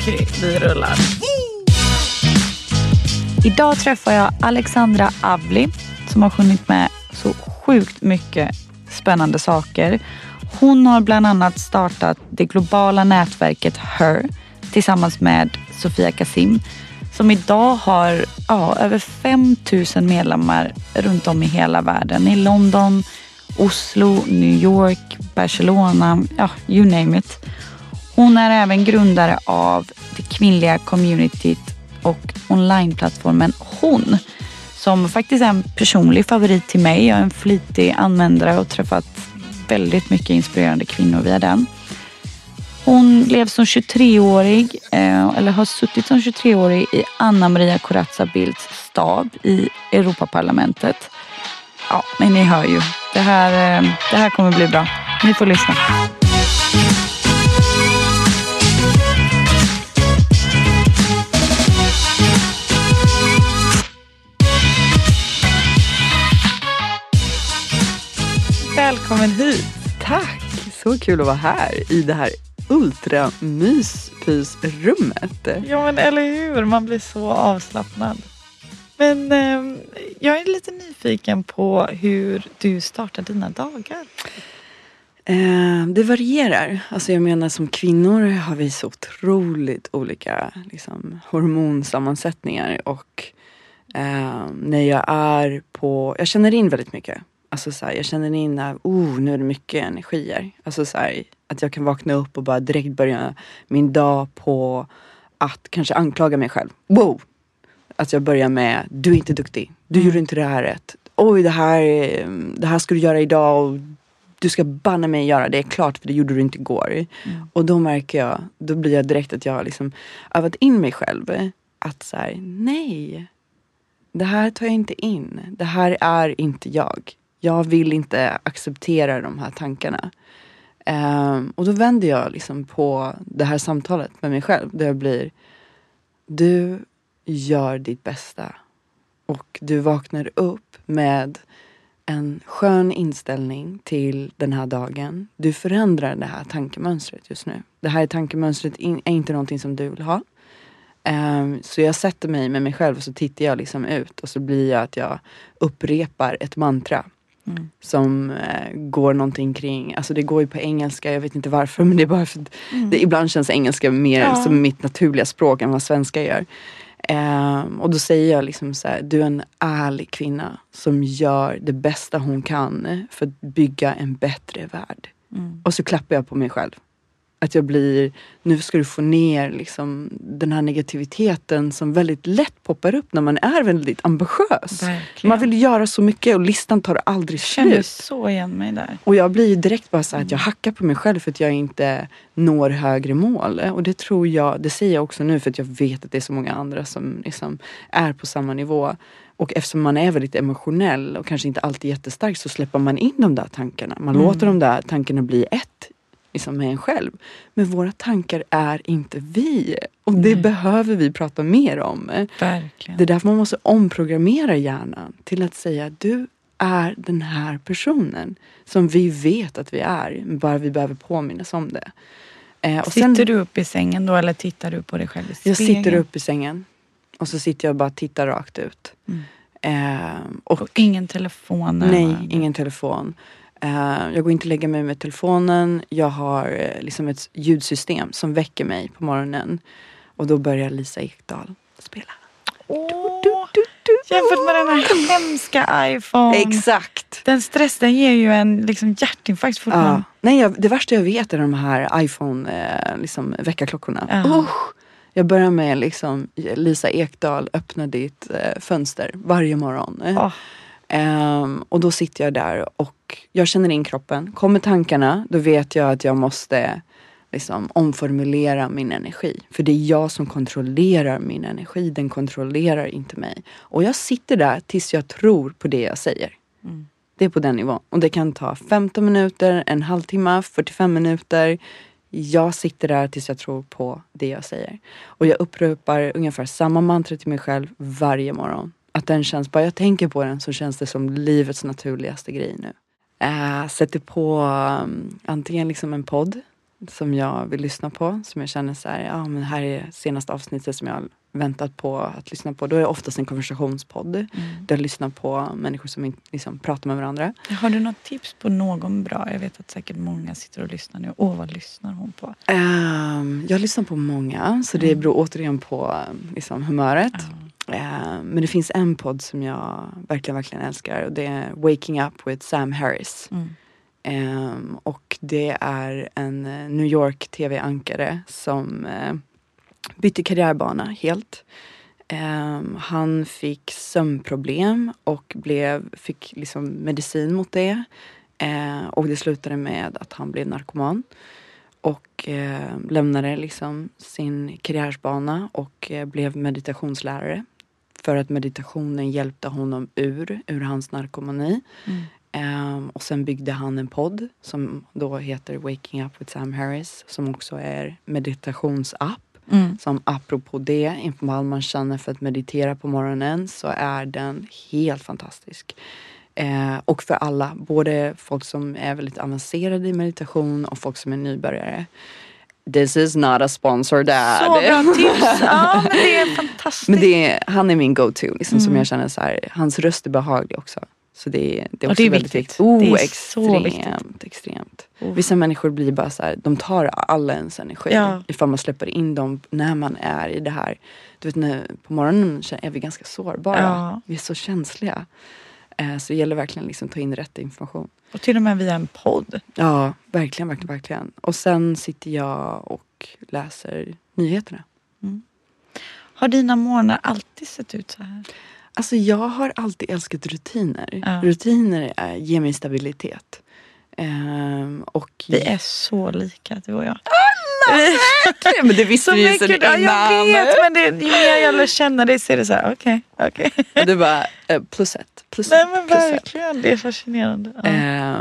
Okej, vi rullar. Idag träffar jag Alexandra Avli som har sjungit med så sjukt mycket spännande saker. Hon har bland annat startat det globala nätverket HER tillsammans med Sofia Kasim som idag har ja, över 5000 medlemmar runt om i hela världen. I London, Oslo, New York, Barcelona, ja, you name it. Hon är även grundare av det kvinnliga communityt och onlineplattformen Hon som faktiskt är en personlig favorit till mig. Jag är en flitig användare och träffat väldigt mycket inspirerande kvinnor via den. Hon blev som 23-årig, eh, eller har suttit som 23-årig i Anna Maria Corazza Bildts stab i Europaparlamentet. Ja, men ni hör ju. Det här, eh, det här kommer bli bra. Ni får lyssna. Välkommen hit. Tack! Så kul att vara här i det här ultramyspysrummet. Ja men eller hur, man blir så avslappnad. Men eh, jag är lite nyfiken på hur du startar dina dagar. Eh, det varierar. Alltså jag menar som kvinnor har vi så otroligt olika liksom, hormonsammansättningar. Och eh, när jag är på, jag känner in väldigt mycket. Alltså så här, jag känner in att oh, nu är det mycket energier. Alltså så här, att jag kan vakna upp och bara direkt börja min dag på att kanske anklaga mig själv. Wow! Att jag börjar med, du är inte duktig. Du Mm. gjorde inte det här rätt. Oj, det här, det här ska du göra idag och du ska banne mig göra det klart för det gjorde du inte igår. Mm. Och då märker jag, då blir jag direkt att jag har liksom övat in mig själv. Att så här, nej. Det här tar jag inte in. Det här är inte jag. Jag vill inte acceptera de här tankarna. Um, och då vänder jag liksom på det här samtalet med mig själv. Där jag blir, du gör ditt bästa. Och du vaknar upp med en skön inställning till den här dagen. Du förändrar det här tankemönstret just nu. Det här tankemönstret är inte någonting som du vill ha. Um, så jag sätter mig med mig själv och så tittar jag liksom ut och så blir jag att jag upprepar ett mantra. Mm. Som eh, går någonting kring, alltså det går ju på engelska, jag vet inte varför men det är bara för att det, ibland känns engelska mer Ja. som mitt naturliga språk än vad svenska gör. Ehm, och då säger jag liksom så här, du är en ärlig kvinna som gör det bästa hon kan för att bygga en bättre värld. Mm. Och så klappar jag på mig själv. Att jag blir, nu ska du få ner liksom den här negativiteten som väldigt lätt poppar upp när man är väldigt ambitiös. Verkligen. Man vill göra så mycket och listan tar aldrig känner slut. så igen mig där. Och jag blir ju direkt bara så att jag hackar på mig själv för att jag inte når högre mål. Och det tror jag, det säger jag också nu för att jag vet att det är så många andra som liksom är på samma nivå. Och eftersom man är väldigt emotionell och kanske inte alltid jättestark så släpper man in de där tankarna. Man låter de där tankarna bli ett liksom med en själv. Men våra tankar är inte vi. Och det behöver vi prata mer om. Verkligen. Det är därför man måste omprogrammera hjärnan till att säga du är den här personen som vi vet att vi är. Bara vi behöver påminnas om det. Eh, Sitter sen, du upp i sängen då eller tittar du på dig själv i jag spegeln? sitter upp i sängen och så sitter jag och bara tittar rakt ut. Mm. Eh, och Och ingen telefon Nej, närvarande. ingen telefon. Eh, jag går inte och lägga mig med telefonen. Jag har eh, liksom ett ljudsystem som väcker mig på morgonen. Och då börjar Lisa Ekdahl spela. Åh, jämfört med den här hemska iPhone. Exakt! Den stress den ger ju en liksom hjärtinfarkt fortfarande. Ja. Nej, jag, det värsta jag vet är de här iPhone eh, liksom, väckarklockorna. Ja. Usch, Jag börjar med liksom Lisa Ekdahl, öppna ditt eh, fönster varje morgon. Oh. Um, och då sitter jag där och jag känner in kroppen. Kommer tankarna, då vet jag att jag måste liksom omformulera min energi. För det är jag som kontrollerar min energi, den kontrollerar inte mig. Och jag sitter där tills jag tror på det jag säger. Mm. Det är på den nivån. Och det kan ta 15 minuter, en halvtimme, 45 minuter. Jag sitter där tills jag tror på det jag säger. Och jag upprepar ungefär samma mantra till mig själv varje morgon. Att den känns, bara jag tänker på den så känns det som livets naturligaste grej nu. Äh, sätter på um, antingen liksom en podd som jag vill lyssna på. Som jag känner så här, ja men här är senaste avsnittet som jag väntat på att lyssna på. Då är det oftast en konversationspodd. Mm. Där jag lyssnar på människor som liksom pratar med varandra. Har du något tips på någon bra? Jag vet att säkert många sitter och lyssnar nu. Åh, vad lyssnar hon på? Um, jag lyssnar på många. Så det mm. beror återigen på liksom, humöret. Mm. Uh, men det finns en podd som jag verkligen, verkligen älskar. Och det är Waking Up with Sam Harris. Mm. Um, och det är en eh, New York tv-ankare som uh, bytte karriärbana helt. Um, han fick sömnproblem och blev, fick liksom medicin mot det. Uh, och det slutade med att han blev narkoman. Och uh, lämnade liksom sin karriärsbana och uh, blev meditationslärare. För att meditationen hjälpte honom ur, ur hans narkomani. Mm. Um, och sen byggde han en podd som då heter Waking Up with Sam Harris som också är meditationsapp. Mm. Som apropå det, ifall man känner för att meditera på morgonen så är den helt fantastisk. Eh, och för alla, både folk som är väldigt avancerade i meditation och folk som är nybörjare. This is not a sponsor dad. Så bra tips! Ja men det är fantastiskt. Men det han är min go-to liksom, mm. som jag känner så här, hans röst är behaglig också. Så det, det är också det är väldigt viktigt. Oh, det är extremt, viktigt. extremt. Oh. Vissa människor blir bara så här, de tar alla ens energi. Ja. Ifall man släpper in dem när man är i det här. Du vet när, på morgonen är vi ganska sårbara. Ja. Vi är så känsliga. Eh, så det gäller verkligen liksom att ta in rätt information. Och till och med via en podd. Ja, verkligen, verkligen, verkligen. Och sen sitter jag och läser nyheterna. Mm. Har dina morgnar alltid sett ut så här? Alltså jag har alltid älskat rutiner. Ja. Rutiner är, ger mig stabilitet. Um, och vi är så lika du och jag. Verkligen! Men det visste vi ju sen innan. Jag vet men det, ju mer jag lär känna dig så är det så här, okej, okay. Okay. Du bara, uh, plus ett, plus Nej men verkligen, ett. det är fascinerande. Ja.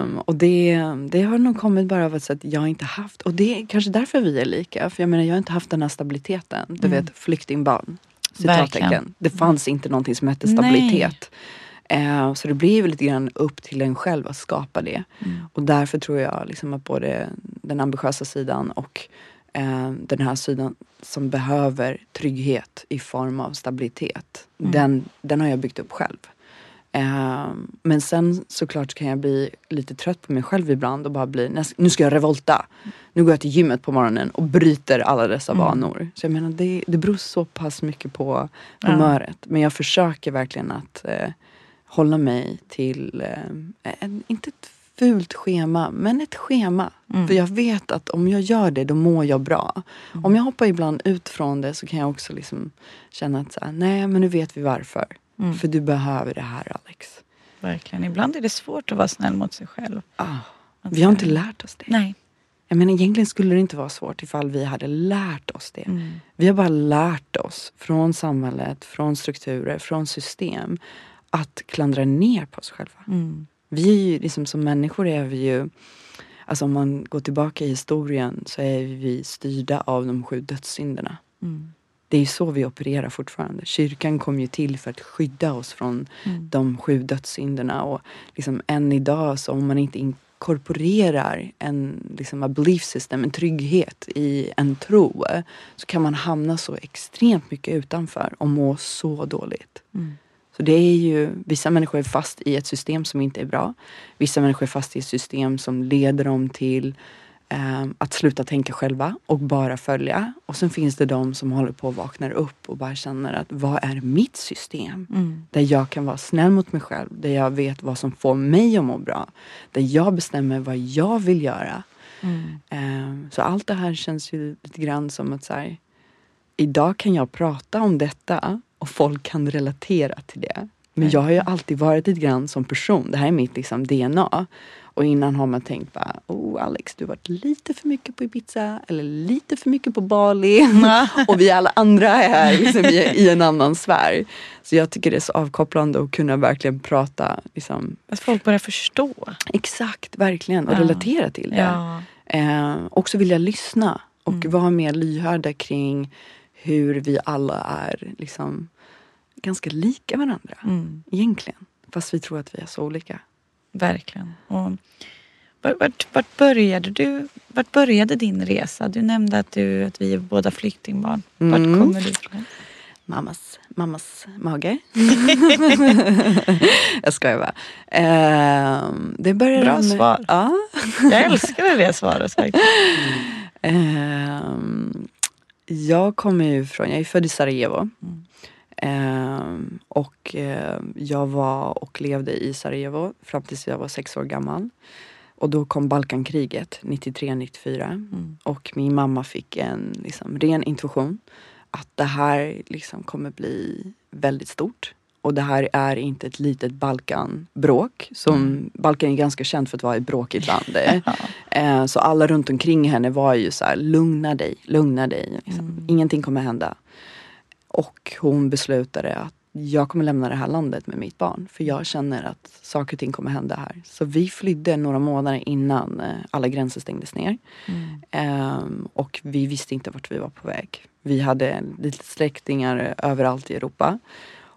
Um, och det, det har nog kommit bara av att jag inte haft, och det är kanske därför vi är lika. För jag menar jag har inte haft den här stabiliteten. Du mm. vet flyktingbarn. Citattecken. Det fanns inte någonting som hette stabilitet. Eh, så det blir väl lite grann upp till en själv att skapa det. Mm. Och därför tror jag liksom att både den ambitiösa sidan och eh, den här sidan som behöver trygghet i form av stabilitet. Mm. Den, den har jag byggt upp själv. Eh, men sen såklart kan jag bli lite trött på mig själv ibland och bara bli, nu ska jag revolta. Nu går jag till gymmet på morgonen och bryter alla dessa mm. vanor. Så jag menar det, det beror så pass mycket på humöret. Ja. Men jag försöker verkligen att eh, hålla mig till, eh, en, inte ett fult schema, men ett schema. Mm. För jag vet att om jag gör det, då mår jag bra. Mm. Om jag hoppar ibland ut från det så kan jag också liksom känna att så här, nej men nu vet vi varför. Mm. För du behöver det här Alex. Verkligen. Ibland är det svårt att vara snäll mot sig själv. Ah, vi har inte lärt oss det. Nej. Jag menar egentligen skulle det inte vara svårt ifall vi hade lärt oss det. Mm. Vi har bara lärt oss från samhället, från strukturer, från system att klandra ner på oss själva. Mm. Vi är ju liksom som människor är vi ju Alltså om man går tillbaka i historien så är vi styrda av de sju dödssynderna. Mm. Det är ju så vi opererar fortfarande. Kyrkan kom ju till för att skydda oss från mm. de sju dödssynderna. Och liksom än idag så om man inte inkorporerar en, liksom, a belief system, en trygghet i en tro så kan man hamna så extremt mycket utanför och må så dåligt. Mm. Så det är ju, vissa människor är fast i ett system som inte är bra. Vissa människor är fast i ett system som leder dem till eh, att sluta tänka själva och bara följa. Och sen finns det de som håller på att vakna upp och bara känner att vad är mitt system? Mm. Där jag kan vara snäll mot mig själv, där jag vet vad som får mig att må bra. Där jag bestämmer vad jag vill göra. Mm. Eh, så allt det här känns ju lite grann som att så här, idag kan jag prata om detta och folk kan relatera till det. Men jag har ju alltid varit lite grann som person. Det här är mitt liksom DNA. Och innan har man tänkt bara, oh Alex du har varit lite för mycket på Ibiza eller lite för mycket på Bali. och vi alla andra är här liksom, i, i, en annan sfär. Så jag tycker det är så avkopplande att kunna verkligen prata. Liksom. Att folk börjar förstå. Exakt, verkligen. Och ja. relatera till det. Ja. Eh, också vilja lyssna och mm. vara mer lyhörda kring hur vi alla är liksom, ganska lika varandra. Mm. Egentligen. Fast vi tror att vi är så olika. Verkligen. Och vart, vart, började du? Vart började din resa? Du nämnde att, du, att vi är båda flyktingbarn. Vart mm. kommer du ifrån? Mammas, mammas mage. jag skojar bara. Eh, det började Bra med, svar. Ja. jag älskade det svaret faktiskt. Eh, jag kommer ju från, jag är född i Sarajevo. Mm. Eh, och eh, jag var och levde i Sarajevo fram tills jag var sex år gammal. Och då kom Balkankriget 93-94 mm. och min mamma fick en liksom, ren intuition att det här liksom kommer bli väldigt stort. Och det här är inte ett litet Balkanbråk. Som, mm. Balkan är ganska känt för att vara ett bråkigt land. eh, så alla runt omkring henne var ju så här, lugna dig, lugna dig. Liksom. Mm. Ingenting kommer hända. Och hon beslutade att jag kommer lämna det här landet med mitt barn. För jag känner att saker och ting kommer hända här. Så vi flydde några månader innan eh, alla gränser stängdes ner. Mm. Um, och vi visste inte vart vi var på väg. Vi hade lite släktingar överallt i Europa.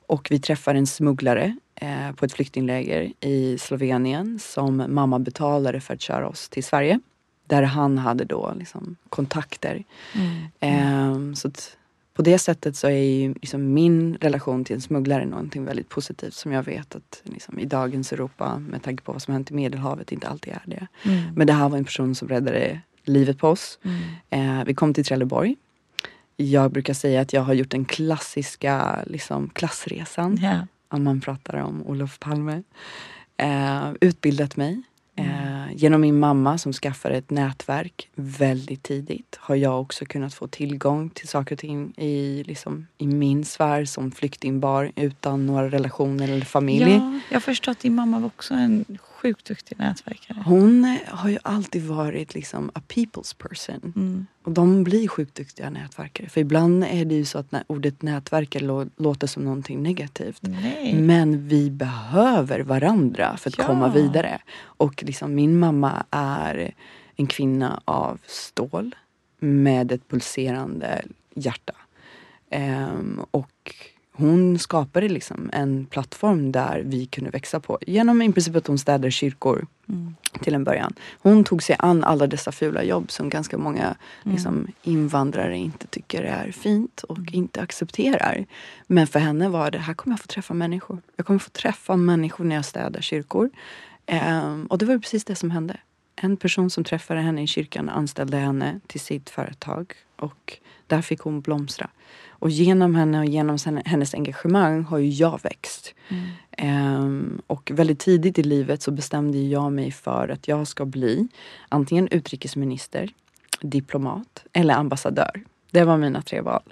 Och vi träffade en smugglare eh, på ett flyktingläger i Slovenien som mamma betalade för att köra oss till Sverige. Där han hade då liksom kontakter. Mm. Eh, så på det sättet så är ju liksom min relation till en smugglare någonting väldigt positivt som jag vet att liksom i dagens Europa med tanke på vad som hänt i Medelhavet inte alltid är det. Mm. Men det här var en person som räddade livet på oss. Mm. Eh, vi kom till Trelleborg jag brukar säga att jag har gjort den klassiska liksom, klassresan. Yeah. Om man pratar om Olof Palme. Eh, utbildat mig. Mm. Eh, genom min mamma som skaffade ett nätverk väldigt tidigt har jag också kunnat få tillgång till saker och ting i, liksom, i min sfär som flyktingbar utan några relationer eller familj. Ja, jag förstår att din mamma var också en sjukt duktig nätverkare. Hon har ju alltid varit liksom a people's person. Mm. Och de blir sjukt duktiga nätverkare. För ibland är det ju så att ordet nätverkare låter som någonting negativt. Nej. Men vi behöver varandra för att ja. komma vidare. Och liksom min mamma är en kvinna av stål med ett pulserande hjärta. Um, och hon skapade liksom en plattform där vi kunde växa på. Genom i princip att hon städade kyrkor mm. till en början. Hon tog sig an alla dessa fula jobb som ganska många mm. liksom, invandrare inte tycker är fint och mm. inte accepterar. Men för henne var det, här kommer jag få träffa människor. Jag kommer få träffa människor när jag städar kyrkor. Um, och det var precis det som hände. En person som träffade henne i kyrkan anställde henne till sitt företag och där fick hon blomstra. Och genom henne och genom hennes engagemang har ju jag växt. Mm. Um, och väldigt tidigt i livet så bestämde jag mig för att jag ska bli antingen utrikesminister, diplomat eller ambassadör. Det var mina tre val.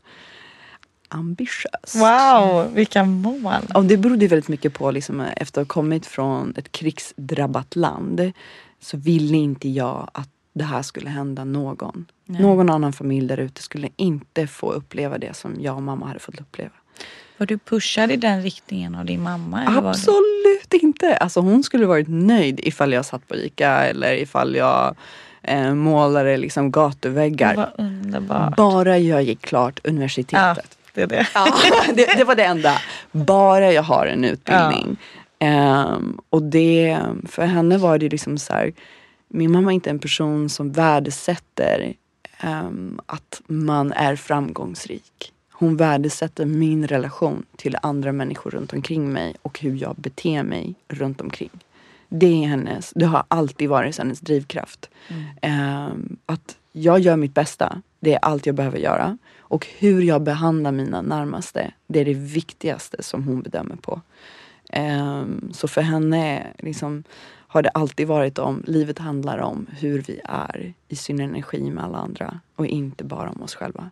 Ambitiöst. Wow, vilka mål! Och det berodde väldigt mycket på, liksom, efter att ha kommit från ett krigsdrabbat land så ville inte jag att det här skulle hända någon. Nej. Någon annan familj där ute skulle inte få uppleva det som jag och mamma hade fått uppleva. Var du pushad i den riktningen av din mamma? Absolut inte! Alltså hon skulle varit nöjd ifall jag satt på ICA eller ifall jag eh, målade liksom gatuväggar. Bara jag gick klart universitetet. Ja, det, är det. Ja, det, det var det enda. Bara jag har en utbildning. Ja. Um, och det, för henne var det liksom så här, min mamma är inte en person som värdesätter um, att man är framgångsrik. Hon värdesätter min relation till andra människor runt omkring mig och hur jag beter mig runt omkring. Det är hennes, det har alltid varit hennes drivkraft. Mm. Um, att jag gör mitt bästa, det är allt jag behöver göra. Och hur jag behandlar mina närmaste, det är det viktigaste som hon bedömer på. Um, så för henne, liksom, har det alltid varit om, livet handlar om hur vi är i sin energi med alla andra och inte bara om oss själva.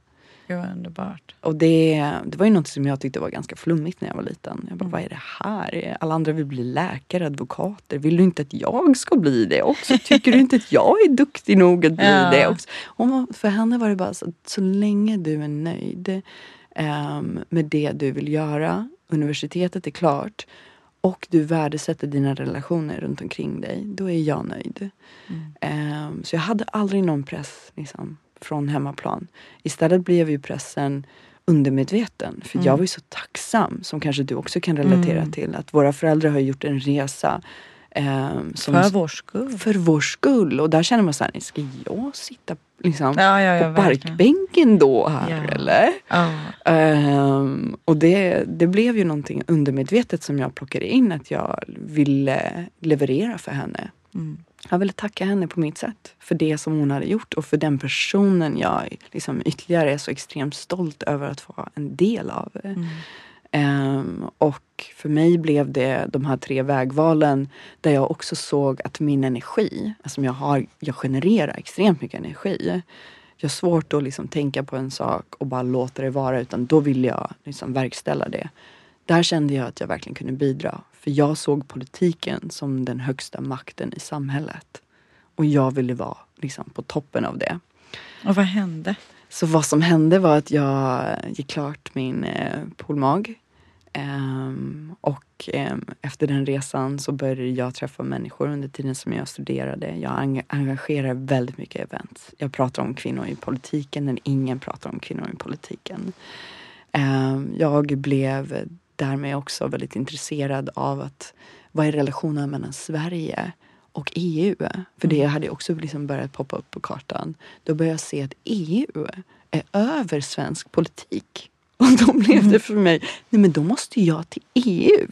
Gud vad underbart. Och det, det var ju något som jag tyckte var ganska flummigt när jag var liten. Jag bara, Mm. vad är det här? Alla andra vill bli läkare, advokater. Vill du inte att jag ska bli det också? Tycker du inte att jag är duktig nog att bli Ja. det också? Och för henne var det bara så att så länge du är nöjd ehm, med det du vill göra, universitetet är klart och du värdesätter dina relationer runt omkring dig, då är jag nöjd. Ehm, så jag hade aldrig någon press liksom, från hemmaplan. Istället blev ju pressen undermedveten. För jag var ju så tacksam, som kanske du också kan relatera Mm. till, att våra föräldrar har gjort en resa som, För vår skull. för vår skull. Och där känner man så här, ska jag sitta liksom, Ja, ja, ja, på parkbänken då här eller? Ehm, och det, det blev ju någonting undermedvetet som jag plockade in att jag ville leverera för henne. Mm. Jag ville tacka henne på mitt sätt för det som hon hade gjort och för den personen jag liksom ytterligare är så extremt stolt över att få vara en del av. Mm. Um, och för mig blev det de här tre vägvalen där jag också såg att min energi, alltså jag, har, jag genererar extremt mycket energi. Jag har svårt att liksom tänka på en sak och bara låta det vara utan då vill jag liksom verkställa det. Där kände jag att jag verkligen kunde bidra. För jag såg politiken som den högsta makten i samhället. Och jag ville vara liksom på toppen av det. Och vad hände? Så vad som hände var att jag gick klart min eh, polmag. Um, och um, efter den resan så började jag träffa människor under tiden som jag studerade. Jag eng- engagerar väldigt mycket i event. Jag pratar om kvinnor i politiken när ingen pratar om kvinnor i politiken. Um, jag blev därmed också väldigt intresserad av att vad är relationen mellan Sverige och EU? För det hade också liksom börjat poppa upp på kartan. Då började jag se att EU är över svensk politik. Och då blev det för mig, nej men då måste jag till EU.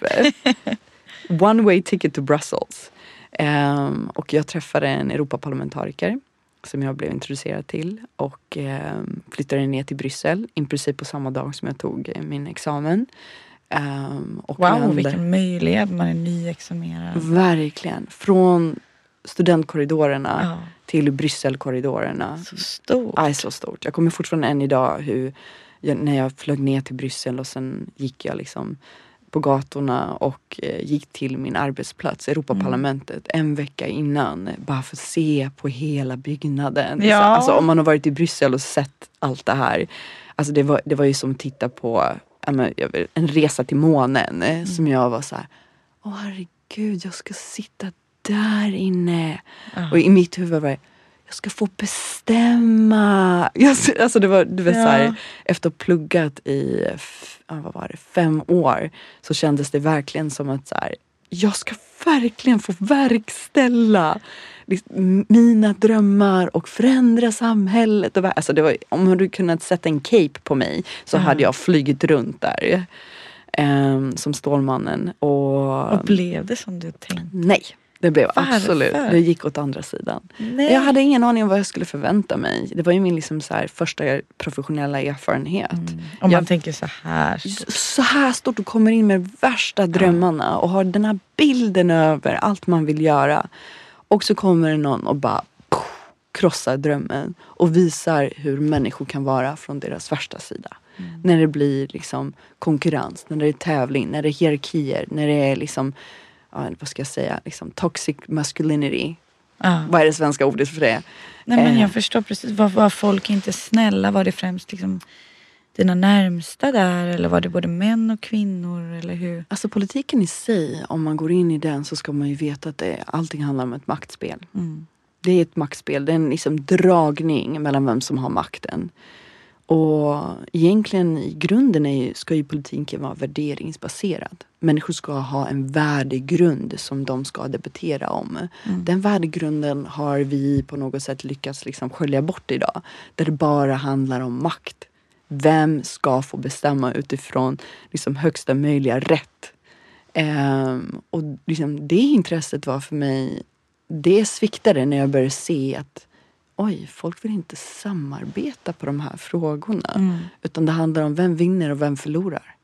One way ticket to Brussels. Ehm, och jag träffade en Europaparlamentariker som jag blev introducerad till och ehm, flyttade ner till Bryssel i princip på samma dag som jag tog min examen. Ehm, och Wow, lände- vilken möjlighet. Man är nyexaminerad. Verkligen. Från studentkorridorerna Ja, till Brysselkorridorerna. så stort. Ja, så stort. Jag kommer fortfarande än idag hur jag, när jag flög ner till Bryssel och sen gick jag liksom på gatorna och eh, gick till min arbetsplats, Europaparlamentet, en vecka innan. Bara för att se på hela byggnaden. Ja. Så, alltså, om man har varit i Bryssel och sett allt det här. Alltså, det, var, det var ju som att titta på en resa till månen. eh, Som jag var så här, åh herregud, jag ska sitta där inne. Ja. Och i mitt huvud var det, jag ska få bestämma. Jag, alltså det var, du vet, Ja. så här, efter att ha pluggat i vad var det, fem år så kändes det verkligen som att så här, jag ska verkligen få verkställa mina drömmar och förändra samhället. Och, alltså det var, om du hade kunnat sätta en cape på mig så Ja. hade jag flugit runt där. ehm, som Stålmannen. Och, Och blev det som du tänkte? nej, det blev Varför? absolut, det gick åt andra sidan. Nej. Jag hade ingen aning om vad jag skulle förvänta mig. Det var ju min liksom så här första professionella erfarenhet. Mm. Om man Jag- tänker så här. Så här stort och kommer in med värsta drömmarna och har den här bilden över allt man vill göra. Och så kommer det någon och bara krossar drömmen och visar hur människor kan vara från deras värsta sida. När det blir liksom konkurrens, när det är tävling, när det är hierarkier, när det är liksom, ja, vad ska jag säga, liksom toxic masculinity. Ja. Vad är det svenska ordet för det? Nej, men Eh. jag förstår precis. Var, var folk inte snälla? Var det främst liksom dina närmsta där? Eller var det både män och kvinnor? Eller hur? Alltså politiken i sig, om man går in i den så ska man ju veta att det, allting handlar om ett maktspel. Mm. Det är ett maktspel, det är en liksom dragning mellan vem som har makten. Och egentligen i grunden är ju, ska ju politiken vara värderingsbaserad. Människor ska ha en värdegrund som de ska debattera om. Den värdegrunden har vi på något sätt lyckats liksom skölja bort idag. Där det bara handlar om makt. Vem ska få bestämma utifrån liksom högsta möjliga rätt? Ehm, och liksom det intresset var för mig, det sviktade när jag började se att oj, folk vill inte samarbeta på de här frågorna. Mm. Utan det handlar om vem vinner och vem förlorar.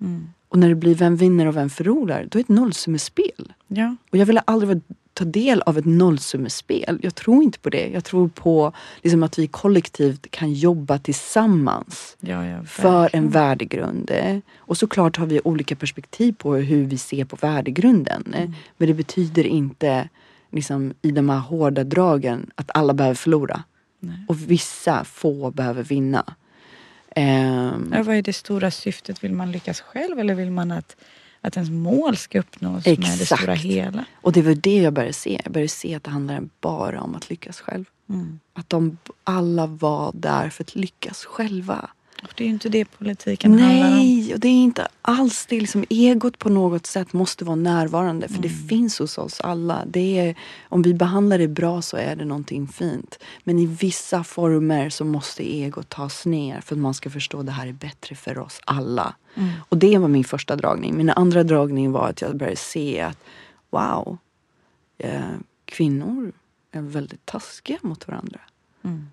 Mm. Och när det blir vem vinner och vem förlorar, då är det ett nollsummespel. Ja. Och jag ville aldrig vara- ta del av ett nollsummespel. Jag tror inte på det. Jag tror på liksom, att vi kollektivt kan jobba tillsammans Ja, ja, för en värdegrund. Och såklart har vi olika perspektiv på hur vi ser på värdegrunden. Mm. Men det betyder inte liksom, i de här hårda dragen att alla behöver förlora. Nej. Och vissa få behöver vinna. Ehm, Ja, vad är det stora syftet? Vill man lyckas själv eller vill man att, att ens mål ska uppnås med det Exakt. stora hela? och det var det jag började se. Jag började se att det handlar bara om att lyckas själv. Mm. Att de alla var där för att lyckas själva. Och det är ju inte det politiken handlar om. Nej, och det är inte alls det. Liksom, egot på något sätt måste vara närvarande för det finns hos oss alla. Det är, om vi behandlar det bra så är det någonting fint. Men i vissa former så måste egot tas ner för att man ska förstå att det här är bättre för oss alla. Och det var min första dragning. Min andra dragning var att jag började se att wow, eh, kvinnor är väldigt taskiga mot varandra. Mm.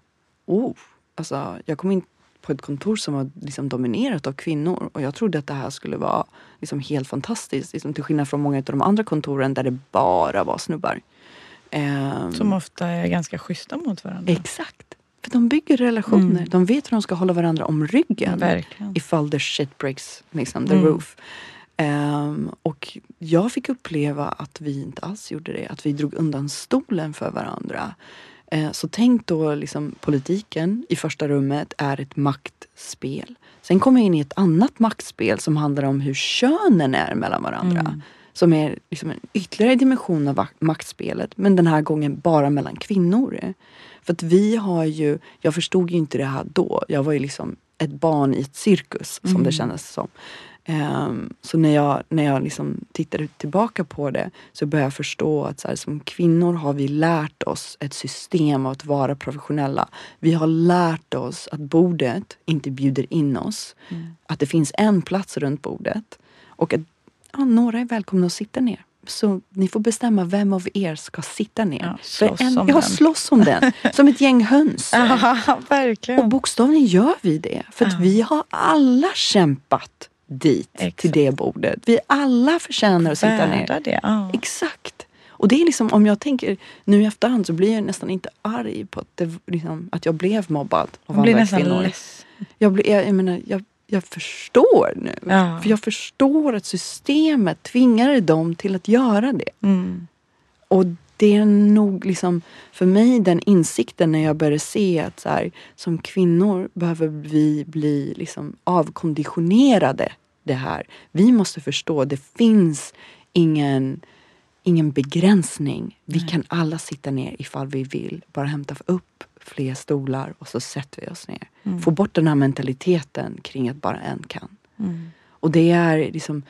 Oh, alltså, jag kom in på ett kontor som var liksom dominerat av kvinnor och jag trodde att det här skulle vara liksom helt fantastiskt. Liksom till skillnad från många av de andra kontoren där det bara var snubbar. Ehm, Som ofta är ganska schyssta mot varandra. Exakt. För de bygger relationer. Mm. De vet hur de ska hålla varandra om ryggen. Verkligen. Ifall the shit breaks liksom, the Mm. roof. Ehm, och jag fick uppleva att vi inte alls gjorde det. Att vi drog undan stolen för varandra. Eh, så tänk då liksom politiken i första rummet är ett maktspel. Sen kommer jag in i ett annat maktspel som handlar om hur könen är mellan varandra. Mm. Som är liksom en ytterligare dimension av maktspelet. Men den här gången bara mellan kvinnor. För att vi har ju, jag förstod ju inte det här då. Jag var ju liksom ett barn i ett cirkus som det kändes som. Ehm, så när jag, när jag liksom tittade tillbaka på det så började jag förstå att så här, som kvinnor har vi lärt oss ett system av att vara professionella. Vi har lärt oss att bordet inte bjuder in oss. Att det finns en plats runt bordet. Och att ja, några är välkomna att sitta ner. Så ni får bestämma vem av er ska sitta ner. Ja, slåss en, om ja, slåss om den. Som ett gäng höns. Ja, Och verkligen. bokstavligen gör vi det. För att Ja. vi har alla kämpat dit, Exakt. till det bordet. Vi alla förtjänar att sitta ner. Det. Ja. Exakt. Och det är liksom, om jag tänker nu i efterhand så blir jag nästan inte arg på att, det, liksom, att jag blev mobbad av Man blir andra nästan kvinnor. less. Jag, blir, jag, jag menar, jag, jag förstår nu. Ja. För jag förstår att systemet tvingade dem till att göra det. Mm. Och det är nog liksom för mig den insikten när jag började se att så här, som kvinnor behöver vi bli liksom avkonditionerade det här. Vi måste förstå det finns ingen, ingen begränsning. Vi kan alla sitta ner ifall vi vill. Bara hämta upp fler stolar och så sätter vi oss ner. Få bort den här mentaliteten kring att bara en kan. Mm. Och det är liksom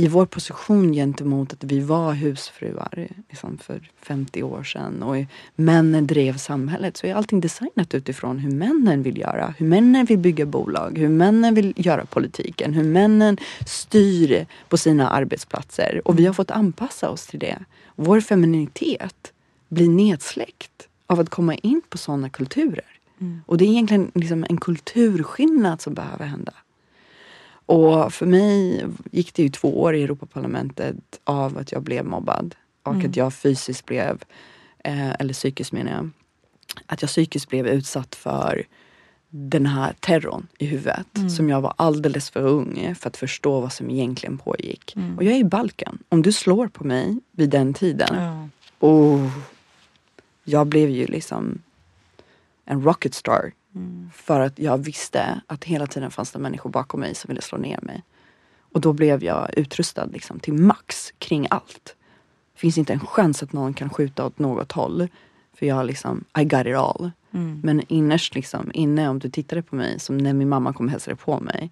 i vår position gentemot att vi var husfruar liksom för 50 år sedan och männen drev samhället så är allting designat utifrån hur männen vill göra. Hur männen vill bygga bolag, hur männen vill göra politiken, hur männen styr på sina arbetsplatser. Och vi har fått anpassa oss till det. Vår femininitet blir nedsläckt av att komma in på sådana kulturer. Och det är egentligen liksom en kulturskillnad som behöver hända. Och för mig gick det ju två år i Europaparlamentet av att jag blev mobbad. Och att jag fysiskt blev, eh, eller psykiskt menar jag, att jag psykiskt blev utsatt för den här terrorn i huvudet. Som jag var alldeles för ung för att förstå vad som egentligen pågick. Och jag är i Balkan. Om du slår på mig vid den tiden, Ja. oh, jag blev ju liksom en rocket star. För att jag visste att hela tiden fanns det människor bakom mig som ville slå ner mig. Och då blev jag utrustad liksom till max kring allt. Det finns inte en chans att någon kan skjuta åt något håll. För jag liksom, I got it all. Men innerst liksom, inne om du tittade på mig, som när min mamma kom och hälsade på mig.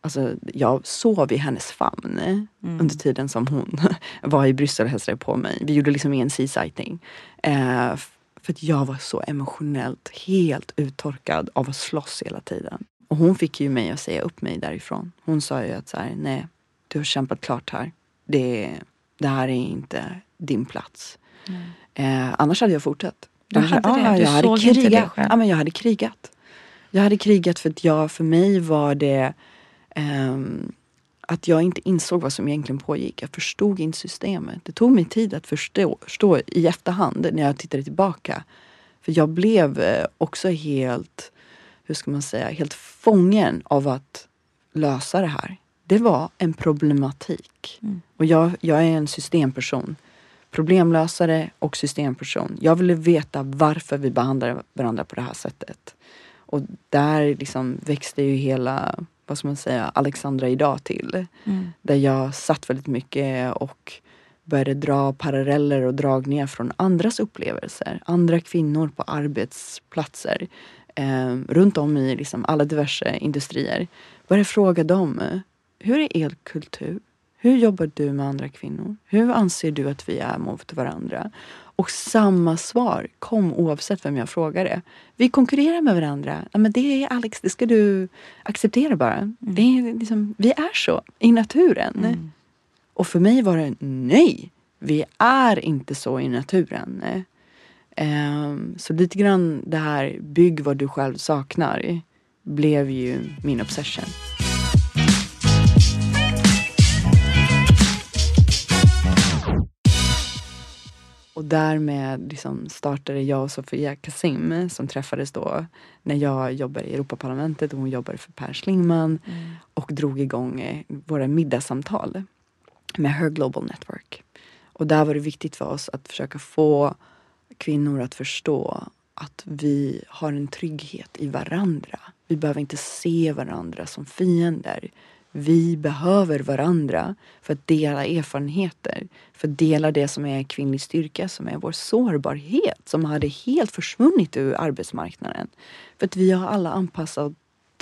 Alltså, jag sov i hennes famn under tiden som hon var i Bryssel och hälsade på mig. Vi gjorde liksom ingen sea-sighting. Eh, f- för att jag var så emotionellt helt uttorkad av att slåss hela tiden. Och hon fick ju mig att säga upp mig därifrån. Hon sa ju att så här, nej, du har kämpat klart här. Det, det här är inte din plats. Eh, annars hade jag fortsatt. Du hade det? ja, Du jag hade såg inte det krigat. själv? Ja, men jag hade krigat. Jag hade krigat för att jag, för mig var det ehm, att jag inte insåg vad som egentligen pågick. Jag förstod inte systemet. Det tog mig tid att förstå, förstå i efterhand när jag tittade tillbaka. För jag blev eh, också helt, hur ska man säga, helt fången av att lösa det här. Det var en problematik. Mm. Och jag, jag är en systemperson. Problemlösare och systemperson. Jag ville veta varför vi behandlar varandra på det här sättet. Och där liksom växte ju hela, vad ska man säga, Alexandra idag till. Mm. Där jag satt väldigt mycket och började dra paralleller och dragningar från andras upplevelser. Andra kvinnor på arbetsplatser eh, runt om i liksom alla diverse industrier. Började fråga dem, hur är er kultur? Hur jobbar du med andra kvinnor? Hur anser du att vi är mot varandra? Och samma svar kom oavsett vem jag frågade. Vi konkurrerar med varandra. Ja, men det är Alex, det ska du acceptera bara. Mm. Det är liksom, vi är så i naturen. Mm. Och för mig var det nej, vi är inte så i naturen. Um, så lite grann det här bygg vad du själv saknar blev ju min obsession. Och därmed liksom startade jag och Sofia Kasim som träffades då när jag jobbade i Europaparlamentet och hon jobbade för Per Schlingman mm. och drog igång eh, våra middagssamtal med Her Global Network. Och där var det viktigt för oss att försöka få kvinnor att förstå att vi har en trygghet i varandra. Vi behöver inte se varandra som fiender. Vi behöver varandra för att dela erfarenheter, för att dela det som är kvinnlig styrka, som är vår sårbarhet, som hade helt försvunnit ur arbetsmarknaden. För att vi har alla anpassat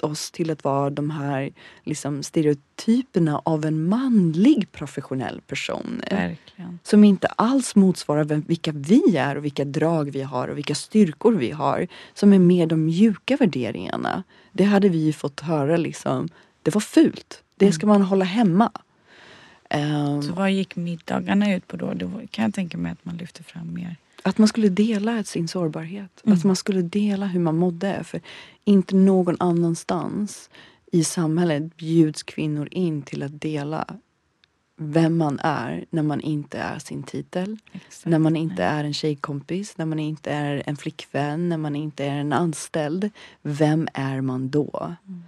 oss till att vara de här liksom, stereotyperna av en manlig professionell person. Verkligen. Som inte alls motsvarar vem, vilka vi är och vilka drag vi har och vilka styrkor vi har. Som är mer de mjuka värderingarna. Det hade vi fått höra liksom, det var fult. Det ska man hålla hemma. Så vad gick middagarna ut på då? Det kan jag tänka mig att man lyfter fram mer. Att man skulle dela sin sårbarhet. Mm. Att man skulle dela hur man mådde. För inte någon annanstans i samhället bjuds kvinnor in till att dela vem man är när man inte är sin titel. Exakt. När man inte är en tjejkompis, när man inte är en flickvän, när man inte är en anställd. Vem är man då? Mm.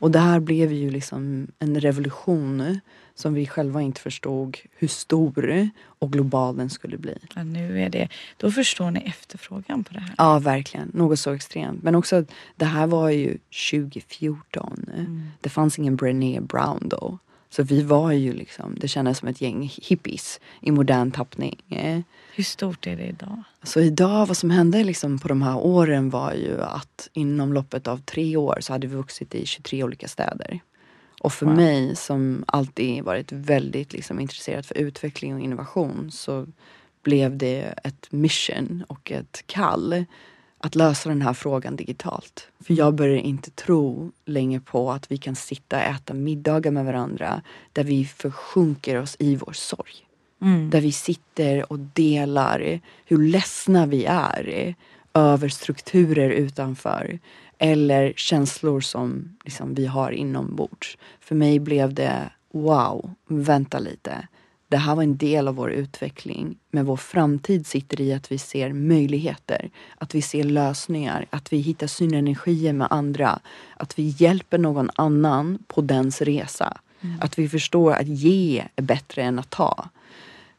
Och det här blev ju liksom en revolution som vi själva inte förstod hur stor och global den skulle bli. Ja, nu är det, då förstår ni efterfrågan på det här. Ja, verkligen. Något så extremt. Men också, det här var ju 2014. Mm. Det fanns ingen Brené Brown då. Så vi var ju liksom, det kändes som ett gäng hippies i modern tappning. Hur stort är det idag? Så idag, vad som hände liksom på de här åren var ju att inom loppet av tre år så hade vi vuxit i 23 olika städer. Och för wow. mig som alltid varit väldigt liksom intresserad för utveckling och innovation så blev det ett mission och ett kall att lösa den här frågan digitalt. För jag börjar inte tro längre på att vi kan sitta och äta middagar med varandra där vi försjunker oss i vår sorg. Mm. Där vi sitter och delar hur ledsna vi är över strukturer utanför eller känslor som liksom vi har inombords. För mig blev det wow, vänta lite. Det här var en del av vår utveckling. Men vår framtid sitter i att vi ser möjligheter, att vi ser lösningar, att vi hittar synergier med andra. Att vi hjälper någon annan på dens resa. Mm. Att vi förstår att ge är bättre än att ta.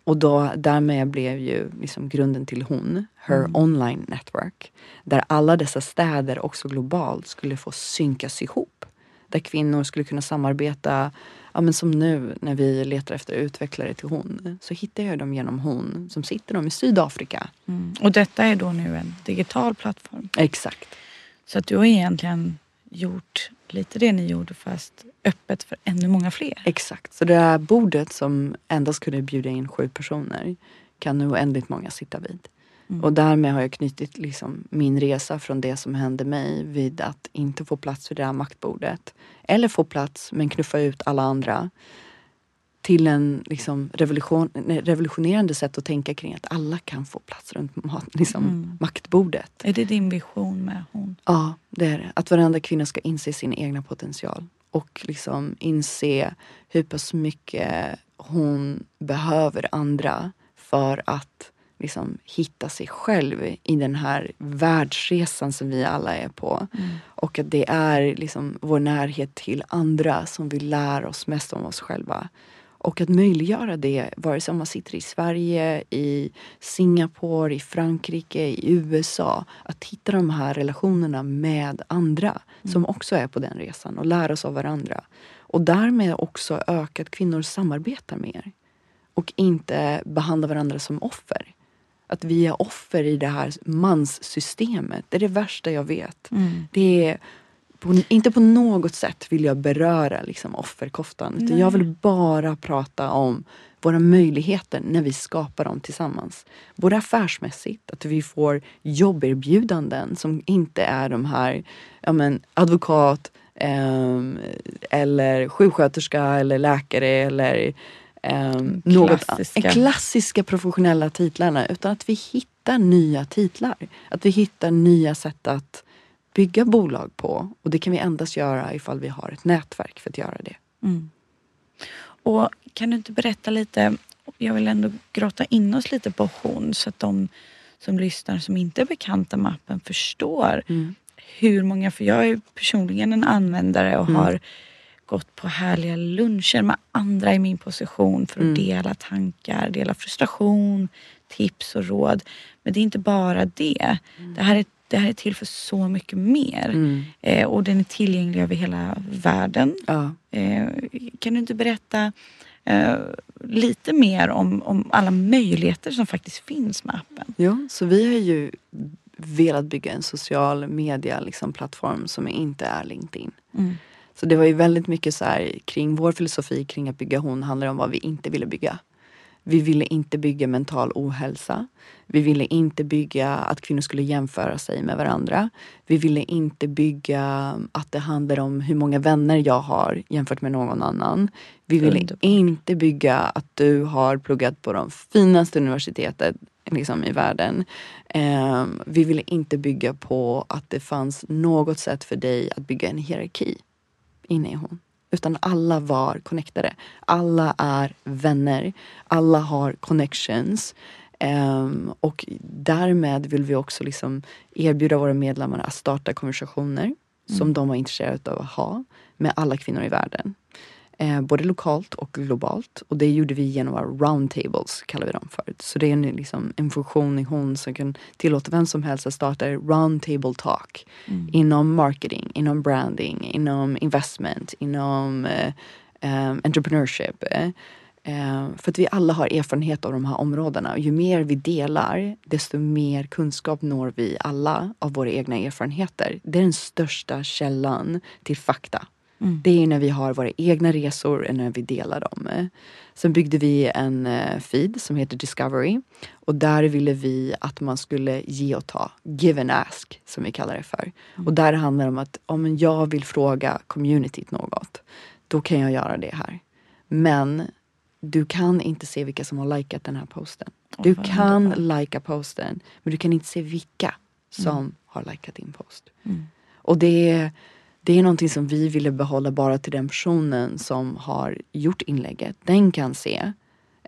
Och då, därmed blev ju liksom grunden till hon, Her mm. Online Network. Där alla dessa städer, också globalt, skulle få synkas ihop. Där kvinnor skulle kunna samarbeta. Ja, men som nu när vi letar efter utvecklare till hon så hittar jag dem genom hon som sitter de i Sydafrika. Mm. Och detta är då nu en digital plattform? Exakt. Så att du har egentligen gjort lite det ni gjorde fast öppet för ännu många fler. Exakt, så det här bordet som endast kunde bjuda in sju personer kan nu oändligt många sitta vid. Mm. Och därmed har jag knutit liksom min resa från det som hände mig vid att inte få plats vid det här maktbordet. Eller få plats men knuffa ut alla andra till en liksom revolution, revolutionerande sätt att tänka kring att alla kan få plats runt liksom, mm. maktbordet. Är det din vision med hon? Ja, det är det. Att varenda kvinna ska inse sin egna potential och liksom inse hur pass mycket hon behöver andra för att liksom hitta sig själv i den här världsresan som vi alla är på. Mm. Och att det är liksom vår närhet till andra som vi lär oss mest om oss själva. Och att möjliggöra det, vare sig man sitter i Sverige, i Singapore, i Frankrike, i USA. Att hitta de här relationerna med andra som också är på den resan och lära oss av varandra. Och därmed också öka att kvinnor samarbetar mer. Och inte behandlar varandra som offer. Att vi är offer i det här manssystemet. Det är det värsta jag vet. Det är på, inte på något sätt vill jag beröra liksom, offerkoftan. Utan jag vill bara prata om våra möjligheter när vi skapar dem tillsammans. Både affärsmässigt, att vi får jobberbjudanden som inte är de här ja, men, advokat ehm, eller sjuksköterska eller läkare eller ehm, något Klassiska. klassiska professionella titlarna. Utan att vi hittar nya titlar. Att vi hittar nya sätt att bygga bolag på. Och det kan vi endast göra ifall vi har ett nätverk för att göra det. Och kan du inte berätta lite, jag vill ändå grotta in oss lite på hon så att de som lyssnar som inte är bekanta med appen förstår hur många, för jag är personligen en användare och har gått på härliga luncher med andra i min position för att dela tankar, dela frustration, tips och råd. Men det är inte bara det. Det, här är, det här är till för så mycket mer. Eh, och den är tillgänglig över hela världen. Ja. Eh, kan du inte berätta eh, lite mer om, om alla möjligheter som faktiskt finns med appen? Ja, så vi har ju velat bygga en social media liksom, plattform som inte är LinkedIn. Så det var ju väldigt mycket så här kring vår filosofi kring att bygga hon handlar om vad vi inte ville bygga. Vi ville inte bygga mental ohälsa. Vi ville inte bygga att kvinnor skulle jämföra sig med varandra. Vi ville inte bygga att det handlar om hur många vänner jag har jämfört med någon annan. Vi ville Underbart. inte bygga att du har pluggat på de finaste universiteten liksom, i världen. Ehm, vi ville inte bygga på att det fanns något sätt för dig att bygga en hierarki inne i hon. Utan alla var connectade. Alla är vänner. Alla har connections. Ehm, och därmed vill vi också liksom erbjuda våra medlemmar att starta konversationer som de var intresserade av att ha med alla kvinnor i världen. Eh, både lokalt och globalt. Och det gjorde vi genom våra roundtables, kallar vi dem för. Så det är en, liksom, en funktion i hon som kan tillåta vem som helst att starta roundtable talk. Inom marketing, inom branding, inom investment, inom eh, eh, entrepreneurship. Eh, Eh, för att vi alla har erfarenhet av de här områdena. Och ju mer vi delar, desto mer kunskap når vi alla av våra egna erfarenheter. Det är den största källan till fakta. Det är när vi har våra egna resor och när vi delar dem. Sen byggde vi en eh, feed som heter Discovery. Och där ville vi att man skulle ge och ta. Give and ask, som vi kallar det för. Och där handlar det om att om jag vill fråga communityt något, då kan jag göra det här. Men du kan inte se vilka som har likat den här posten. Du vad kan lika posten, men du kan inte se vilka som har likat din post. Och det är, det är någonting som vi ville behålla bara till den personen som har gjort inlägget. Den kan se.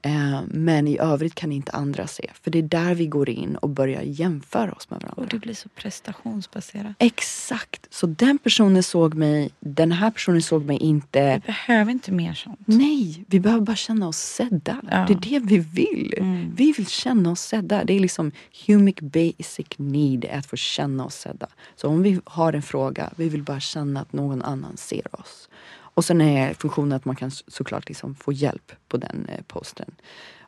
Eh, men i övrigt kan inte andra se. För det är där vi går in och börjar jämföra oss med varandra. Och det blir så prestationsbaserat. Exakt. Så den personen såg mig, den här personen såg mig inte. Vi behöver inte mer sånt. Nej, vi behöver bara känna oss sedda. Ja. Det är det vi vill. Vi vill känna oss sedda. Det är liksom human basic need att få känna oss sedda. Så om vi har en fråga, vi vill bara känna att någon annan ser oss. Och sen är funktionen att man kan så- såklart liksom få hjälp på den eh, posten.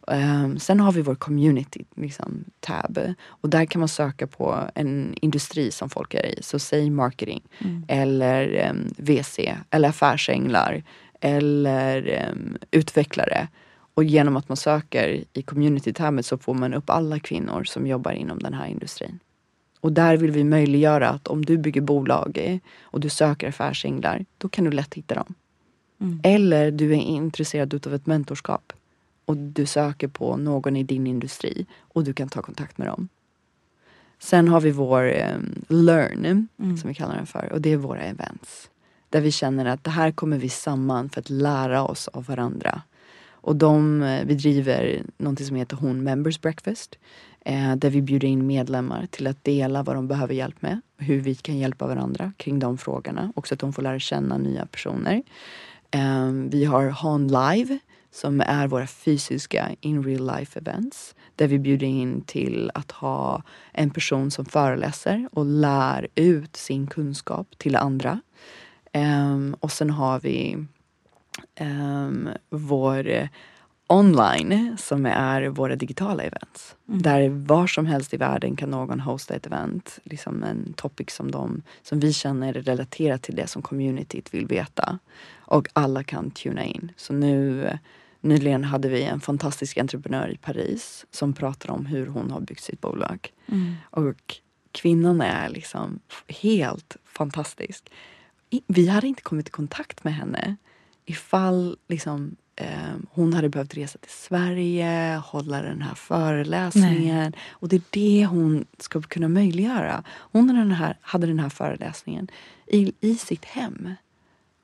Ehm, sen har vi vår community liksom, tab och där kan man söka på en industri som folk är i. Så säg marketing eller em, VC eller affärsänglar eller em, utvecklare. Och genom att man söker i community tabet så får man upp alla kvinnor som jobbar inom den här industrin. Och där vill vi möjliggöra att om du bygger bolag eh, och du söker affärsänglar, då kan du lätt hitta dem. Eller du är intresserad utav ett mentorskap och du söker på någon i din industri och du kan ta kontakt med dem. Sen har vi vår eh, Learn, som vi kallar den för, och det är våra events. Där vi känner att det här kommer vi samman för att lära oss av varandra. Och de, eh, vi driver någonting som heter Hon Members Breakfast. Eh, där vi bjuder in medlemmar till att dela vad de behöver hjälp med. Hur vi kan hjälpa varandra kring de frågorna. Också att de får lära känna nya personer. Eh, vi har Hon Live som är våra fysiska in real life events. Där vi bjuder in till att ha en person som föreläser och lär ut sin kunskap till andra. Um, och sen har vi um, vår online som är våra digitala events. Mm. Där var som helst i världen kan någon hosta ett event. Liksom en topic som, de, som vi känner är relaterat till det som communityt vill veta. Och alla kan tuna in. Så nu Nyligen hade vi en fantastisk entreprenör i Paris som pratar om hur hon har byggt sitt bolag. Mm. Och kvinnan är liksom helt fantastisk. Vi hade inte kommit i kontakt med henne ifall liksom, eh, hon hade behövt resa till Sverige, hålla den här föreläsningen. Nej. Och det är det hon ska kunna möjliggöra. Hon hade den här, hade den här föreläsningen i, i sitt hem.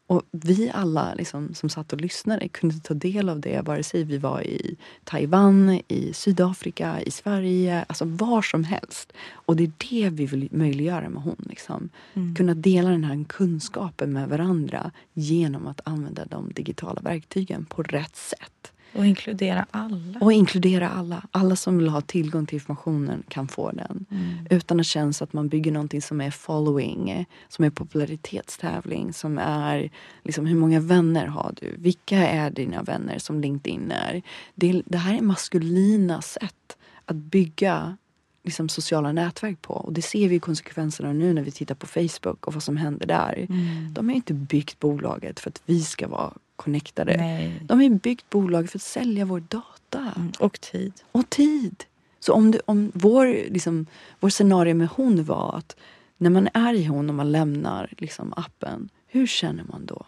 Och vi alla liksom, som satt och lyssnade kunde ta del av det vare sig vi var i Taiwan, i Sydafrika, i Sverige, alltså var som helst. Och det är det vi vill möjliggöra med hon. Liksom. Mm. Kunna dela den här kunskapen med varandra genom att använda de digitala verktygen på rätt sätt. Och inkludera alla. Och inkludera alla. Alla som vill ha tillgång till informationen kan få den. Mm. Utan att känna att man bygger någonting som är following, som är popularitetstävling, som är liksom hur många vänner har du? Vilka är dina vänner som LinkedIn är? Det, det här är maskulina sätt att bygga liksom, sociala nätverk på. Och det ser vi konsekvenserna nu när vi tittar på Facebook och vad som händer där. Mm. De har inte byggt bolaget för att vi ska vara connectade. Nej. De har byggt bolag för att sälja vår data. Mm. Och tid. Och tid. Så om, det, om vår, liksom, vår scenario med hon var att när man är i hon och man lämnar liksom, appen, hur känner man då?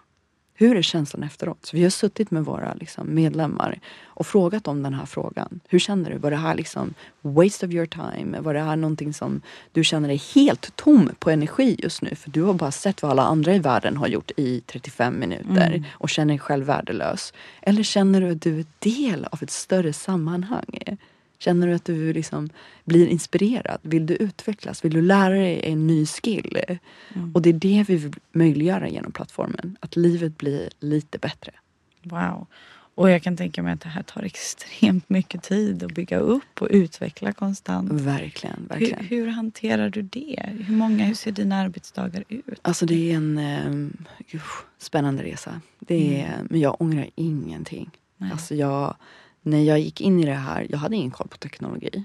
Hur är känslan efteråt? Så vi har suttit med våra liksom, medlemmar och frågat om den här frågan. Hur känner du? Var det här liksom waste of your time? Var det här någonting som du känner dig helt tom på energi just nu? För du har bara sett vad alla andra i världen har gjort i 35 minuter mm. och känner dig själv värdelös. Eller känner du att du är del av ett större sammanhang? Känner du att du liksom blir inspirerad? Vill du utvecklas? Vill du lära dig en ny skill? Mm. Och det är det vi vill möjliggöra genom plattformen. Att livet blir lite bättre. Wow. Och jag kan tänka mig att det här tar extremt mycket tid att bygga upp och utveckla konstant. Verkligen. verkligen. Hur, hur hanterar du det? Hur många, hur ser dina arbetsdagar ut? Alltså det är en eh, spännande resa. Det är, mm. Men jag ångrar ingenting. Nej. Alltså jag när jag gick in i det här, jag hade ingen koll på teknologi.